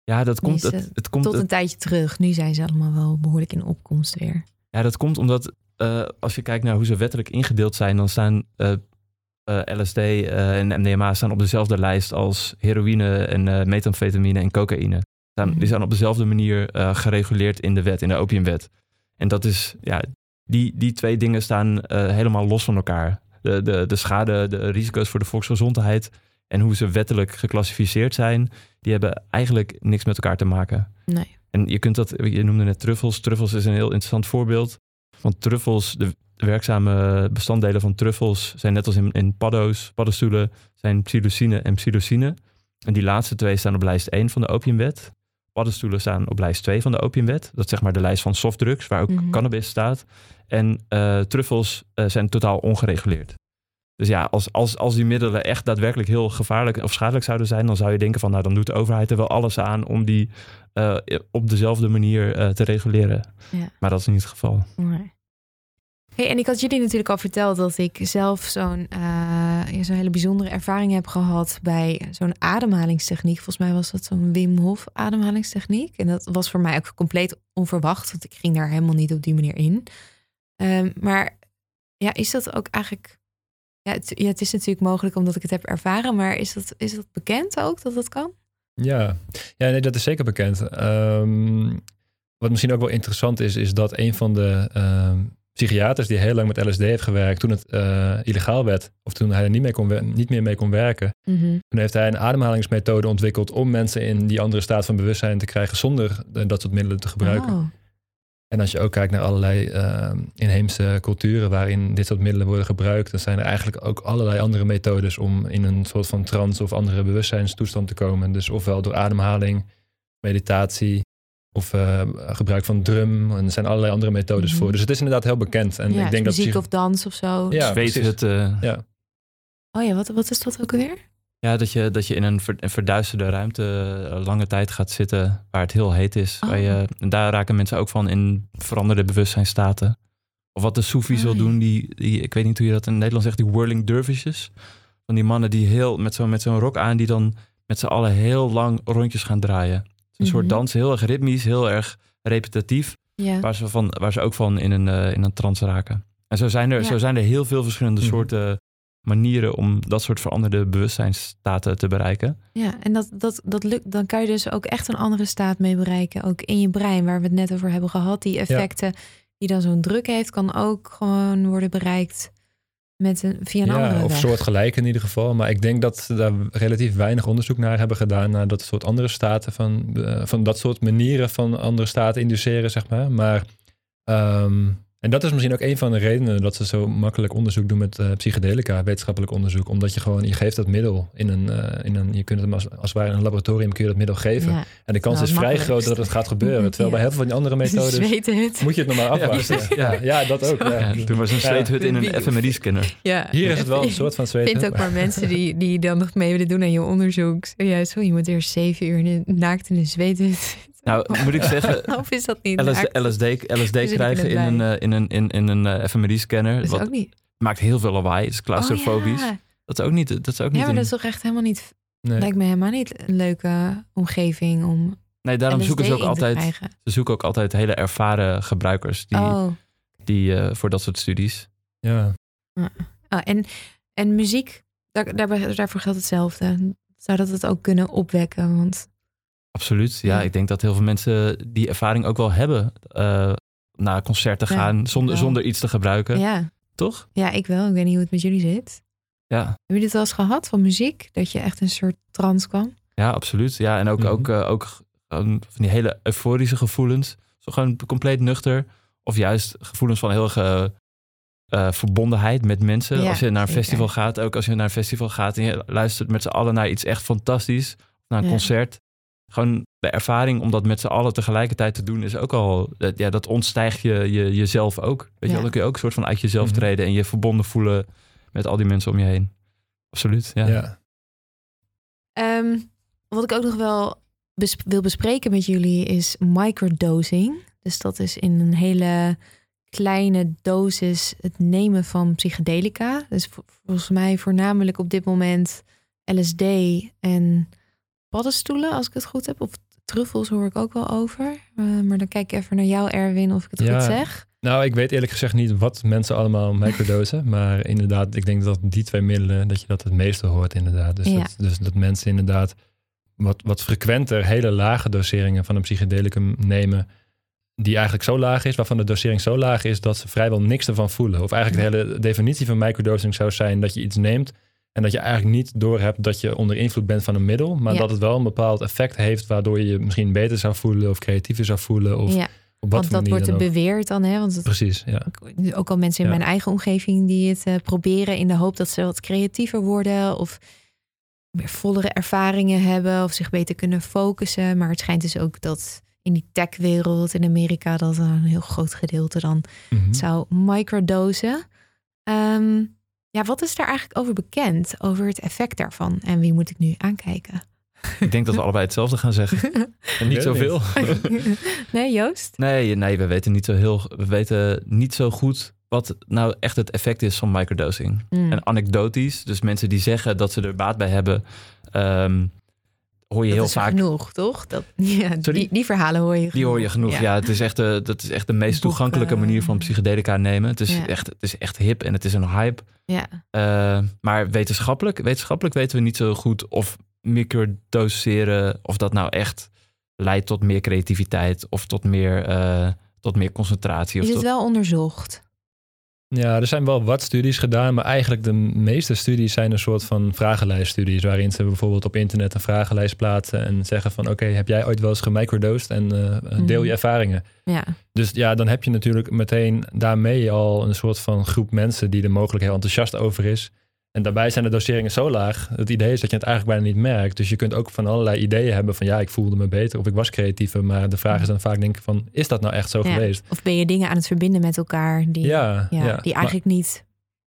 Ja, dat komt, het, het komt, Tot het- een tijdje terug. Nu zijn ze allemaal wel behoorlijk in opkomst weer. Ja, dat komt omdat eh, als je kijkt naar hoe ze wettelijk ingedeeld zijn, dan staan eh, eh, LSD eh, en MDMA staan op dezelfde lijst als heroïne en eh methamfetamine en cocaïne. Staan, Mhm. Die zijn op dezelfde manier eh, gereguleerd in de wet, in de opiumwet. En dat is, ja, die, die twee dingen staan eh, helemaal los van elkaar. De, de, de schade, de risico's voor de volksgezondheid en hoe ze wettelijk geclassificeerd zijn, die hebben eigenlijk niks met elkaar te maken. Nee. En je kunt dat, je noemde net truffels. Truffels is een heel interessant voorbeeld. Want truffels, de werkzame bestanddelen van truffels zijn net als in, in paddo's, paddenstoelen, zijn psilocine en psilocine. En die laatste twee staan op lijst 1 van de opiumwet. Paddenstoelen staan op lijst 2 van de opiumwet. Dat is zeg maar de lijst van softdrugs, waar ook Mhm. cannabis staat. En eh, truffels eh, zijn totaal ongereguleerd. Dus ja, als, als, als die middelen echt daadwerkelijk heel gevaarlijk of schadelijk zouden zijn, dan zou je denken van, nou dan doet de overheid er wel alles aan om die eh, op dezelfde manier te reguleren. Ja. Maar dat is niet het geval. Nee. Hey, en ik had jullie natuurlijk al verteld dat ik zelf zo'n zo'n hele bijzondere ervaring heb gehad bij zo'n ademhalingstechniek. Volgens mij was dat zo'n Wim Hof ademhalingstechniek. En dat was voor mij ook compleet onverwacht, want ik ging daar helemaal niet op die manier in. Ehm, maar ja, is dat ook eigenlijk. Ja het, ja, het is natuurlijk mogelijk omdat ik het heb ervaren, maar is dat, is dat bekend ook dat dat kan? Ja, ja nee, dat is zeker bekend. Ehm, wat misschien ook wel interessant is, is dat een van de ehm, psychiaters die heel lang met LSD heeft gewerkt, toen het eh, illegaal werd, of toen hij er niet, mee kon, niet meer mee kon werken, toen heeft hij een ademhalingsmethode ontwikkeld om mensen in die andere staat van bewustzijn te krijgen zonder eh, dat soort middelen te gebruiken. Oh, En als je ook kijkt naar allerlei ehm, inheemse culturen waarin dit soort middelen worden gebruikt, dan zijn er eigenlijk ook allerlei andere methodes om in een soort van trance of andere bewustzijnstoestand te komen. Dus ofwel door ademhaling, meditatie of eh, gebruik van drum. En er zijn allerlei andere methodes Mhm. voor. Dus het is inderdaad heel bekend. En ja, ik denk dat muziek psych- of dans of zo. Ja, Zweet het, eh, Ja. Oh ja, wat, wat is dat ook alweer? Ja, dat je, dat je in een, ver- een verduisterde ruimte eh, lange tijd gaat zitten waar het heel heet is. Oh. Waar je, en daar raken mensen ook van in veranderde bewustzijnstaten. Of wat de Soefies wil ja. doen, die, die, ik weet niet hoe je dat in het Nederlands zegt, die whirling dervishes. Van die mannen die heel, met zo'n met zo'n rok aan, die dan met z'n allen heel lang rondjes gaan draaien. Het is Een soort Mhm. dans, heel erg ritmisch, heel erg repetitief. Ja. Waar ze, van, waar ze ook van in een, eh, in een trance raken. En zo zijn er, Ja. zo zijn er heel veel verschillende Mhm. soorten manieren om dat soort veranderde bewustzijnsstaten te bereiken. Ja, en dat, dat, dat lukt, dan kan je dus ook echt een andere staat mee bereiken. Ook in je brein, waar we het net over hebben gehad. Die effecten die dan zo'n druk heeft, kan ook gewoon worden bereikt met een, via een Ja, andere of weg. soortgelijk in ieder geval. Maar ik denk dat ze daar relatief weinig onderzoek naar hebben gedaan. Naar dat soort andere staten van, eh, van dat soort manieren van andere staten induceren, zeg maar. Maar, ehm, en dat is misschien ook een van de redenen dat ze zo makkelijk onderzoek doen met eh, psychedelica, wetenschappelijk onderzoek. Omdat je gewoon, je geeft dat middel in een, eh, in een je kunt het als, als het ware in een laboratorium kun je dat middel geven. Ja, En de kans Nou, is vrij groot dat het gaat gebeuren. Terwijl bij heel veel van die andere methodes moet je het nog maar Ja, afwachten. Ja, Ja. ja, dat ook. Toen was een Ja. zweethut in een fMRI-scanner. Ja. Hier is het wel een soort van Ik zweet. vind ook maar mensen die, die dan nog mee willen doen aan je onderzoek. Juist, oh, je moet eerst zeven uur in- naakt in de zweet. Nou, *laughs* moet ik zeggen, Of is dat niet? LSD? LSD, LSD krijgen in een, eh, in een, in, in een eh, fMRI-scanner. Dat is Wat ook niet. maakt heel veel lawaai. Is claustrofobisch. Oh, ja. Dat is ook niet. Dat is ook niet ja, maar een- dat is toch echt helemaal niet. Nee. Lijkt me helemaal niet een leuke omgeving om. nee, daarom LSD zoeken ze ook altijd. krijgen. Ze zoeken ook altijd hele ervaren gebruikers die, Oh. die eh, voor dat soort studies. Ja. Oh, en, en muziek, daar, daar, daarvoor geldt hetzelfde. Zou dat het ook kunnen opwekken? Want Absoluut. Ja, Ja. ik denk dat heel veel mensen die ervaring ook wel hebben. eh, naar concerten Ja, gaan zonder, wel. zonder iets te gebruiken. ja, Toch? ja, ik wel. Ik weet niet hoe het met jullie zit. Ja. Hebben jullie het wel eens gehad van muziek? Dat je echt een soort trance kwam? Ja, absoluut. Ja, en ook, Mhm. ook, eh, ook van die hele euforische gevoelens. Zo gewoon compleet nuchter. Of juist gevoelens van heel erg eh, verbondenheid met mensen. Ja, als je naar een zeker. festival gaat, ook als je naar een festival gaat en je luistert met z'n allen naar iets echt fantastisch. Naar een Ja. concert. Gewoon de ervaring om dat met z'n allen tegelijkertijd te doen is ook al, dat- ja, dat ontstijgt je, je jezelf ook. Weet je Ja. dan kun je ook een soort van uit jezelf Mhm. treden en je verbonden voelen met al die mensen om je heen. Absoluut, ja. Ja. Ehm, wat ik ook nog wel bes- wil bespreken met jullie is microdosing. Dus dat is in een hele kleine dosis het nemen van psychedelica. Dus vo- volgens mij voornamelijk op dit moment LSD en paddenstoelen, als ik het goed heb. Of truffels hoor ik ook wel over. Eh, maar dan kijk ik even naar jou, Erwin, of ik het Ja. goed zeg. Nou, ik weet eerlijk gezegd niet wat mensen allemaal microdosen. *laughs* maar inderdaad, ik denk dat die twee middelen, dat je dat het meeste hoort inderdaad. Dus, Ja. dat, dus dat mensen inderdaad wat, wat frequenter hele lage doseringen van een psychedelicum nemen. Die eigenlijk zo laag is, waarvan de dosering zo laag is dat ze vrijwel niks ervan voelen. Of eigenlijk de hele definitie van microdosing zou zijn dat je iets neemt. En dat je eigenlijk niet doorhebt dat je onder invloed bent van een middel. Maar Ja. dat het wel een bepaald effect heeft waardoor je je misschien beter zou voelen of creatiever zou voelen. Of ja, op wat want dat wordt er beweerd dan. Hè? Want het, Precies, ja. ook al mensen in Ja. mijn eigen omgeving die het eh, proberen in de hoop dat ze wat creatiever worden. Of meer vollere ervaringen hebben of zich beter kunnen focussen. Maar het schijnt dus ook dat in die tech-wereld in Amerika dat een heel groot gedeelte dan Mhm. zou microdosen. Ehm, ja, wat is daar eigenlijk over bekend, over het effect daarvan? En wie moet ik nu aankijken? Ik denk dat we allebei hetzelfde gaan zeggen. *laughs* En niet zoveel. *laughs* nee, Joost? Nee, nee, we weten niet zo heel. We weten niet zo goed wat nou echt het effect is van microdosing. Mm. En anekdotisch, dus mensen die zeggen dat ze er baat bij hebben, ehm, hoor je dat heel is vaak. genoeg, toch? Dat, *laughs* ja, die, die verhalen hoor je Die hoor je genoeg. Ja, het is echt de, dat is echt de meest toegankelijke manier van psychedelica nemen. Het is, Ja. echt, het is echt hip en het is een hype. Ja. Eh, maar wetenschappelijk, wetenschappelijk weten we niet zo goed of microdoseren, of dat nou echt leidt tot meer creativiteit of tot meer, eh, tot meer concentratie. Of Is het tot, wel onderzocht? Ja, er zijn wel wat studies gedaan, maar eigenlijk de meeste studies zijn een soort van vragenlijststudies, waarin ze bijvoorbeeld op internet een vragenlijst plaatsen en zeggen van oké, heb jij ooit wel eens gemicrodosed en eh, deel je Mhm. ervaringen. Ja. Dus ja, dan heb je natuurlijk meteen daarmee al een soort van groep mensen die er mogelijk heel enthousiast over is. En daarbij zijn de doseringen zo laag. Het idee is dat je het eigenlijk bijna niet merkt. Dus je kunt ook van allerlei ideeën hebben van ja, ik voelde me beter of ik was creatiever. Maar de vraag is dan vaak denk ik van, is dat nou echt zo Ja. geweest? Of ben je dingen aan het verbinden met elkaar die, Ja, ja, ja. die Maar- eigenlijk niet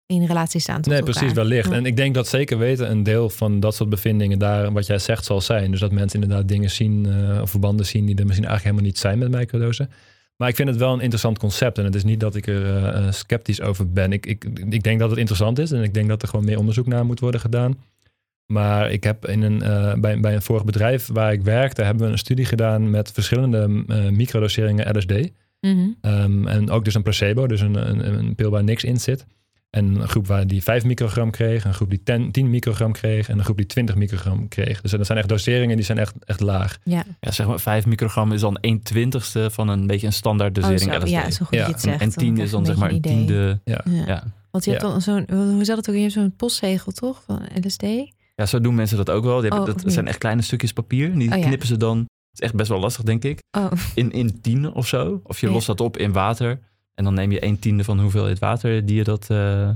in relatie staan tot Nee, elkaar? precies, wellicht. En ik denk dat zeker weten een deel van dat soort bevindingen daar, wat jij zegt, zal zijn. Dus dat mensen inderdaad dingen zien eh, of verbanden zien die er misschien eigenlijk helemaal niet zijn met microdosen. Maar ik vind het wel een interessant concept. En het is niet dat ik er eh, eh, sceptisch over ben. Ik, ik, ik denk dat het interessant is en ik denk dat er gewoon meer onderzoek naar moet worden gedaan. Maar ik heb in een, eh, bij, bij een vorig bedrijf waar ik werkte, hebben we een studie gedaan met verschillende eh microdoseringen LSD. Mhm. Ehm, en ook dus een placebo, dus een, een, een pil waar niks in zit. En een groep waar die 5 microgram kreeg, een groep die 10, 10 microgram kreeg en een groep die 20 microgram kreeg. Dus dat zijn echt doseringen die zijn echt, echt laag. Ja. ja, zeg maar 5 microgram is dan 1 twintigste van een beetje een standaard Oh, dosering zo. LSD. Ja, zo goed Ja, het en, zegt. en dan 10 krijg is dan zeg maar een tiende. Ja. Ja. Want je hebt dan zo'n, hoe zat het ook? Je hebt zo'n postzegel, toch? Van LSD? ja, zo doen mensen dat ook wel. Die hebben, Oh, dat zijn echt kleine stukjes papier. Die Oh, ja. knippen ze dan. Het is echt best wel lastig, denk ik. Oh, In, in tienen of zo. Of je Ja. lost dat op in water. En dan neem je een tiende van hoeveelheid water die je dat. eh,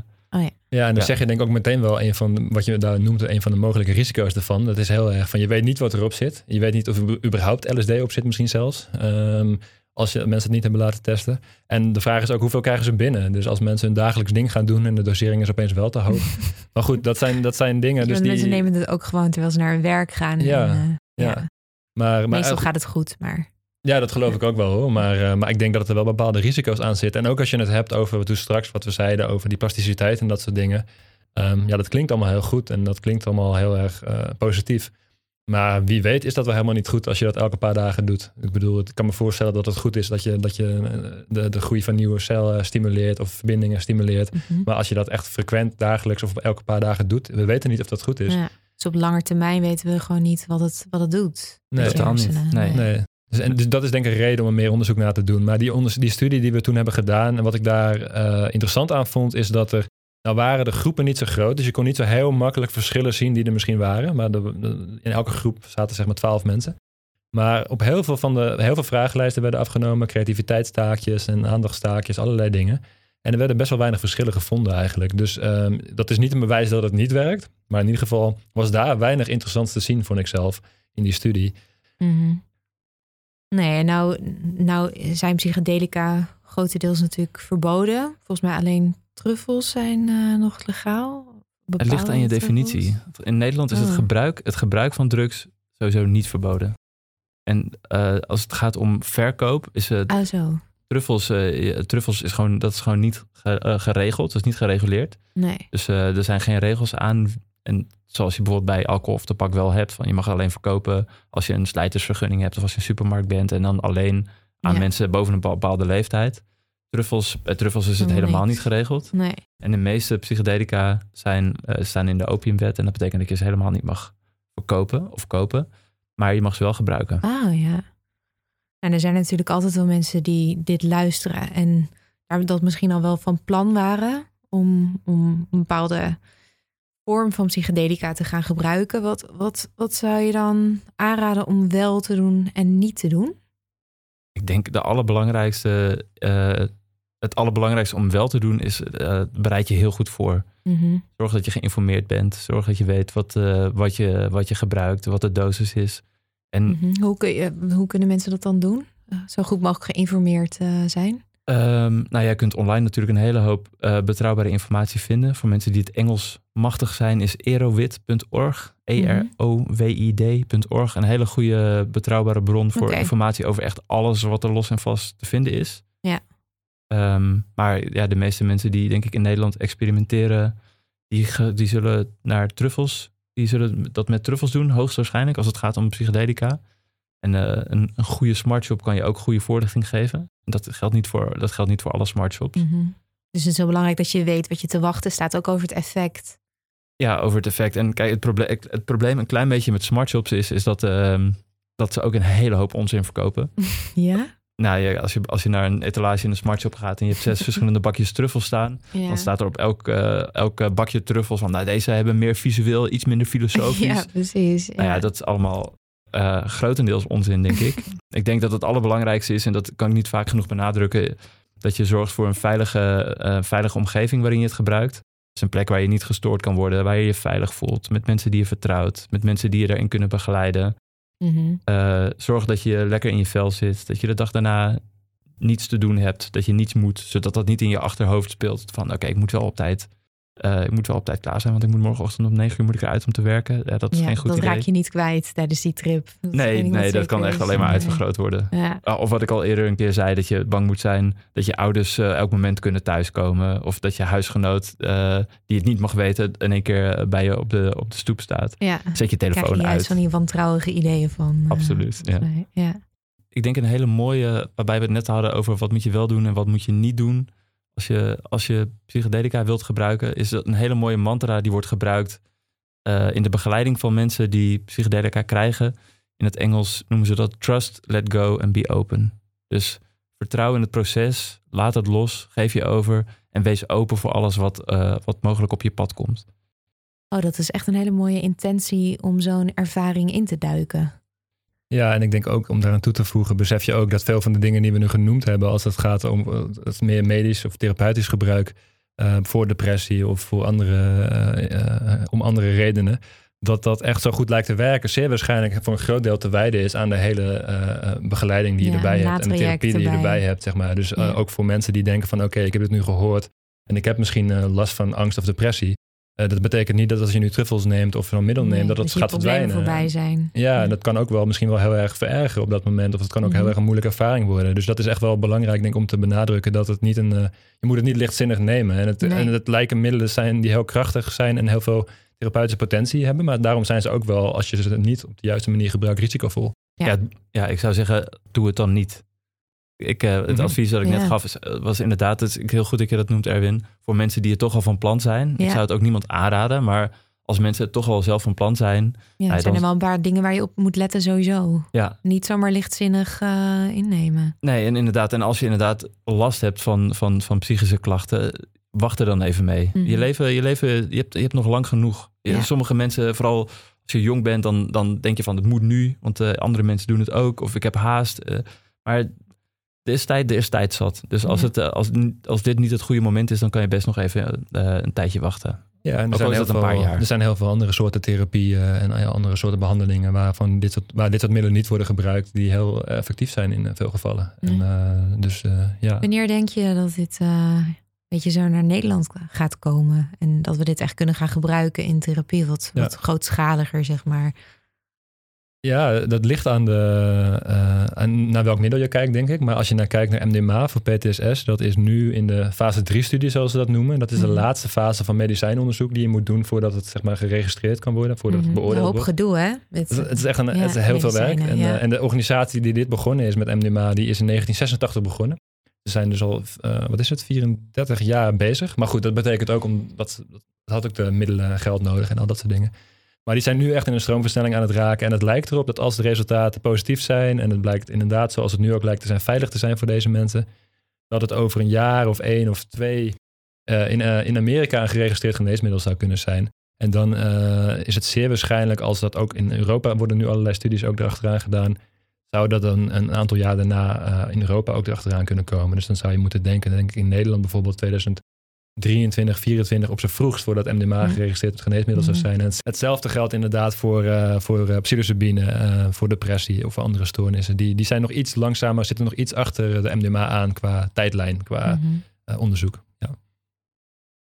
Ja, en dan Ja. zeg je denk ik ook meteen wel een van, wat je daar noemt, een van de mogelijke risico's ervan. Dat is heel erg van, je weet niet wat erop zit. Je weet niet of er überhaupt LSD op zit misschien zelfs. Ehm, als je mensen het niet hebben laten testen. En de vraag is ook, hoeveel krijgen ze binnen? Dus als mensen hun dagelijks ding gaan doen en de dosering is opeens wel te hoog. *laughs* maar goed, dat zijn, dat zijn dingen. Dus want mensen die, nemen het ook gewoon terwijl ze naar hun werk gaan. Ja, En, eh, ja. maar, maar Meestal gaat het goed, maar... Ja, dat geloof ik ook wel hoor. Maar, eh, maar ik denk dat er wel bepaalde risico's aan zitten. En ook als je het hebt over toen straks wat we zeiden over die plasticiteit en dat soort dingen. Ehm, ja, dat klinkt allemaal heel goed en dat klinkt allemaal heel erg eh, positief. Maar wie weet is dat wel helemaal niet goed als je dat elke paar dagen doet. Ik bedoel, ik kan me voorstellen dat het goed is dat je, dat je eh, de, de groei van nieuwe cellen stimuleert of verbindingen stimuleert. Mhm. Maar als je dat echt frequent dagelijks of elke paar dagen doet, we weten niet of dat goed is. Ja. Dus op lange termijn weten we gewoon niet wat het, wat het doet. Nee, totaal niet. Nee. Nee. Dus, en, dus dat is denk ik een reden om er meer onderzoek naar te doen. Maar die, die studie die we toen hebben gedaan, en wat ik daar eh, interessant aan vond, is dat er, nou waren de groepen niet zo groot, dus je kon niet zo heel makkelijk verschillen zien die er misschien waren. Maar in elke groep zaten zeg maar twaalf mensen. Maar op heel veel van de heel veel vragenlijsten werden afgenomen, creativiteitstaakjes en aandachtstaakjes, allerlei dingen. En er werden best wel weinig verschillen gevonden eigenlijk. Dus ehm, dat is niet een bewijs dat het niet werkt. Maar in ieder geval was daar weinig interessants te zien, vond ik zelf, in die studie. Mhm. Nee, nou, nou zijn psychedelica grotendeels natuurlijk verboden. Volgens mij alleen truffels zijn eh, nog legaal. het ligt aan je definitie. truffels. In Nederland is het, Oh. gebruik, het gebruik van drugs sowieso niet verboden. En eh, als het gaat om verkoop, is het Ah, zo. truffels, eh, truffels is gewoon, dat is gewoon niet ge- geregeld. Dat is niet gereguleerd. Nee. Dus er zijn geen regels aan. En zoals je bijvoorbeeld bij alcohol of tabak wel hebt. Van je mag alleen verkopen als je een slijtersvergunning hebt. Of als je een supermarkt bent. En dan alleen aan Ja. mensen boven een bepaalde leeftijd. Truffels, bij truffels is het Helemaal niet geregeld. Nee. En de meeste psychedelica zijn, eh, staan in de opiumwet. En dat betekent dat je ze helemaal niet mag verkopen of kopen. Maar je mag ze wel gebruiken. Ah, ja. En er zijn natuurlijk altijd wel mensen die dit luisteren en daar dat misschien al wel van plan waren om, om een bepaalde vorm van psychedelica te gaan gebruiken. Wat, wat, wat zou je dan aanraden om wel te doen en niet te doen? Ik denk de allerbelangrijkste eh, het allerbelangrijkste om wel te doen is eh, bereid je heel goed voor. Mhm. Zorg dat je geïnformeerd bent. Zorg dat je weet wat, eh, wat, je, wat je gebruikt, wat de dosis is. En Mhm. Hoe, kun je, hoe kunnen mensen dat dan doen? Zo goed mogelijk geïnformeerd zijn? Ehm, nou, jij kunt online natuurlijk een hele hoop eh, betrouwbare informatie vinden. Voor mensen die het Engels machtig zijn, is erowid.org. E-R-O-W-I-D.org. Een hele goede betrouwbare bron voor informatie over echt alles wat er los en vast te vinden is. Ja. Ehm, maar ja, de meeste mensen die denk ik in Nederland experimenteren, die, die zullen naar truffels, die zullen dat met truffels doen, hoogstwaarschijnlijk, als het gaat om psychedelica. En eh, een, een goede smartshop kan je ook goede voorlichting geven. Dat geldt niet voor, dat geldt niet voor alle smartshops. Mhm. Dus het is heel belangrijk dat je weet wat je te wachten staat. Ook over het effect. Ja, over het effect. En kijk, het probleem, het probleem een klein beetje met smartshops is, is dat, ehm, dat ze ook een hele hoop onzin verkopen. *laughs* Ja? Nou, ja, als, je, als je naar een etalage in een smartshop gaat en je hebt zes *laughs* verschillende bakjes truffels staan, Ja. dan staat er op elk, eh, elk eh, bakje truffels van, nou, deze hebben meer visueel, iets minder *laughs* filosofisch. ja, precies. Ja. Nou ja, dat is allemaal eh, grotendeels onzin, denk ik. *laughs* ik denk dat het allerbelangrijkste is, en dat kan ik niet vaak genoeg benadrukken, dat je zorgt voor een veilige, eh, veilige omgeving waarin je het gebruikt. Het is een plek waar je niet gestoord kan worden, waar je je veilig voelt, met mensen die je vertrouwt, met mensen die je daarin kunnen begeleiden. Mhm. Eh, zorg dat je lekker in je vel zit, dat je de dag daarna niets te doen hebt, dat je niets moet, zodat dat niet in je achterhoofd speelt van oké, ik moet wel op tijd. Eh, ik moet wel op tijd klaar zijn, want ik moet morgenochtend om negen uur moet ik eruit om te werken. Ja, dat is Ja, geen goed dat idee. raak je niet kwijt tijdens die trip. Dat Nee, nee, dat kan echt is. alleen maar uitvergroot worden. Ja. Ah, Of wat ik al eerder een keer zei, dat je bang moet zijn dat je ouders eh, elk moment kunnen thuiskomen. Of dat je huisgenoot, eh, die het niet mag weten, in één keer bij je op de, op de stoep staat. ja. Zet je Krijg je telefoon uit. van die wantrouwige ideeën van. eh, Absoluut, ja. Ik denk een hele mooie, waarbij we het net hadden over wat moet je wel doen en wat moet je niet doen. Als je, als je psychedelica wilt gebruiken, is dat een hele mooie mantra die wordt gebruikt eh, in de begeleiding van mensen die psychedelica krijgen. In het Engels noemen ze dat trust, let go and be open. Dus vertrouw in het proces, laat het los, geef je over en wees open voor alles wat, eh, wat mogelijk op je pad komt. Oh, dat is echt een hele mooie intentie om zo'n ervaring in te duiken. Ja, en ik denk ook om daaraan toe te voegen, besef je ook dat veel van de dingen die we nu genoemd hebben, als het gaat om eh, het meer medisch of therapeutisch gebruik eh, voor depressie of voor andere, eh, om andere redenen, dat dat echt zo goed lijkt te werken, zeer waarschijnlijk voor een groot deel te wijden is aan de hele begeleiding die je Ja, erbij hebt en de therapie die je erbij. hebt, zeg maar. Dus Ja. ook voor mensen die denken van oké, ik heb het nu gehoord en ik heb misschien last van angst of depressie. Eh, dat betekent niet dat als je nu truffels neemt of een middel neemt, Nee, dat dat gaat verdwijnen. voorbij zijn. Ja, en dat kan ook wel misschien wel heel erg verergeren op dat moment. Of het kan ook Mhm. heel erg een moeilijke ervaring worden. Dus dat is echt wel belangrijk, denk ik, om te benadrukken dat het niet een. eh, je moet het niet lichtzinnig nemen. En het, Nee. en het lijken middelen zijn die heel krachtig zijn en heel veel therapeutische potentie hebben. Maar daarom zijn ze ook wel, als je ze niet op de juiste manier gebruikt, risicovol. Ja. Ja. Ja, ik zou zeggen, doe het dan niet. Ik, eh, het Mhm. advies dat ik Ja. net gaf is, eh, was inderdaad, het is heel goed dat je dat noemt Erwin, voor mensen die het toch al van plan zijn. Ja. Ik zou het ook niemand aanraden, maar als mensen het toch al zelf van plan zijn, Ja, er zijn dan- er wel een paar dingen waar je op moet letten sowieso. ja, Niet zomaar lichtzinnig eh, innemen. nee, en inderdaad, en als je inderdaad last hebt van, van, van psychische klachten, wacht er dan even mee. Mhm. Je leven, je leven, je hebt, je hebt nog lang genoeg. Ja. Sommige mensen, vooral als je jong bent, dan, dan denk je van het moet nu, want andere mensen doen het ook, of ik heb haast. maar er is tijd, er is tijd zat. Dus als, Ja. het, eh, als, als dit niet het goede moment is, dan kan je best nog even eh, een tijdje wachten. Ja, en er zijn, heel veel, paar jaar. er zijn heel veel andere soorten therapieën en eh, andere soorten behandelingen waarvan dit soort, waar dit soort middelen niet worden gebruikt, die heel effectief zijn in veel gevallen. En, dus eh, ja. Wanneer denk je dat dit eh, een beetje zo naar Nederland gaat komen? En dat we dit echt kunnen gaan gebruiken in therapie? Wat, Ja. wat grootschaliger, zeg maar. Ja, dat ligt aan, de, aan naar welk middel je kijkt, denk ik. Maar als je naar kijkt naar MDMA voor PTSS, dat is nu in de fase 3-studie, zoals ze dat noemen. Dat is de Mhm. laatste fase van medicijnonderzoek die je moet doen voordat het zeg maar, geregistreerd kan worden, voordat Mhm. het Een beoordeeld hoop wordt. gedoe, hè? Met, Het is- Het is echt een, Ja, het is heel veel werk. En, ja. eh, en de organisatie die dit begonnen is met MDMA, die is in 1986 begonnen. Ze zijn dus al, eh, wat is het, 34 jaar bezig. Maar goed, dat betekent ook omdat dat had ook de middelen en geld nodig en al dat soort dingen. Maar die zijn nu echt in een stroomversnelling aan het raken. En het lijkt erop dat als de resultaten positief zijn, en het blijkt inderdaad, zoals het nu ook lijkt te zijn, veilig te zijn voor deze mensen, dat het over een jaar of één of twee eh, in, eh, in Amerika een geregistreerd geneesmiddel zou kunnen zijn. En dan eh, is het zeer waarschijnlijk, als dat ook in Europa worden nu allerlei studies ook erachteraan gedaan, zou dat dan een aantal jaar daarna in Europa ook erachteraan kunnen komen. Dus dan zou je moeten denken, denk ik in Nederland bijvoorbeeld 2023, 24 op zijn vroegst voordat MDMA geregistreerd geneesmiddel zou zijn. En hetzelfde geldt inderdaad voor, uh, voor uh, psilocybine, voor depressie of andere stoornissen. Die, die zijn nog iets langzamer, zitten nog iets achter de MDMA aan qua tijdlijn, qua mhm. onderzoek. Ja.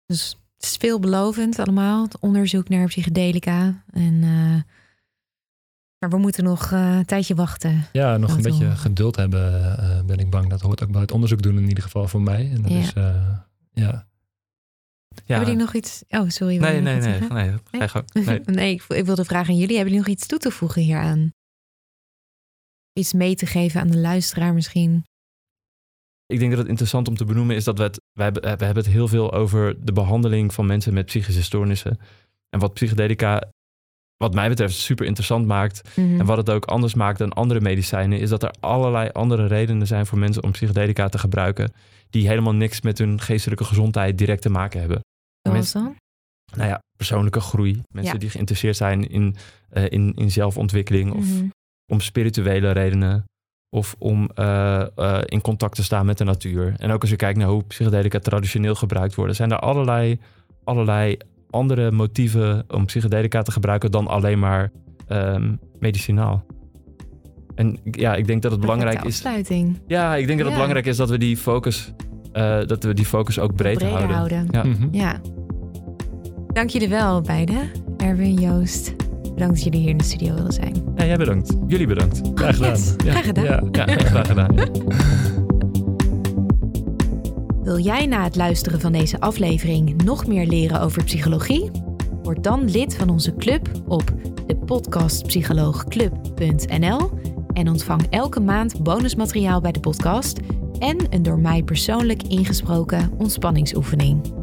Dus het is veelbelovend allemaal, het onderzoek naar psychedelica. En, maar we moeten nog een tijdje wachten. Ja, nog een beetje geduld hebben, ben ik bang. Dat hoort ook bij het onderzoek doen in ieder geval voor mij. En dat ja. is, ja. Ja. Hebben jullie nog iets? Oh, sorry. Nee, nee, nee, nee, nee. *laughs* nee. nee ik, ik wilde vragen aan jullie. Hebben jullie nog iets toe te voegen hieraan? Iets mee te geven aan de luisteraar misschien? ik denk dat het interessant om te benoemen is dat we het, we hebben, we hebben het heel veel over de behandeling van mensen met psychische stoornissen. En wat psychedelica, wat mij betreft, super interessant maakt. Mhm. En wat het ook anders maakt dan andere medicijnen, is dat er allerlei andere redenen zijn voor mensen om psychedelica te gebruiken. Die helemaal niks met hun geestelijke gezondheid direct te maken hebben. Zoals dan? Nou ja, persoonlijke groei. Mensen die geïnteresseerd zijn in, uh, in, in zelfontwikkeling of mhm. om spirituele redenen of om uh, uh, in contact te staan met de natuur. En ook als je kijkt naar hoe psychedelica traditioneel gebruikt worden, zijn er allerlei, allerlei andere motieven om psychedelica te gebruiken dan alleen maar um, medicinaal. En ja, ik denk dat het belangrijk is. Ja, ik denk dat het belangrijk is dat we die focus, uh, dat we die focus ook breed houden. houden. Ja. Mm -hmm. ja. Dank jullie wel, beiden. Erwin, Joost. Bedankt dat jullie hier in de studio willen zijn. Ja, jij bedankt. Jullie bedankt. Graag gedaan. Ja. Graag gedaan. Ja, ja graag gedaan. *laughs* Wil jij na het luisteren van deze aflevering nog meer leren over psychologie? Word dan lid van onze club op de podcastpsycholoogclub.nl en ontvang elke maand bonusmateriaal bij de podcast en een door mij persoonlijk ingesproken ontspanningsoefening.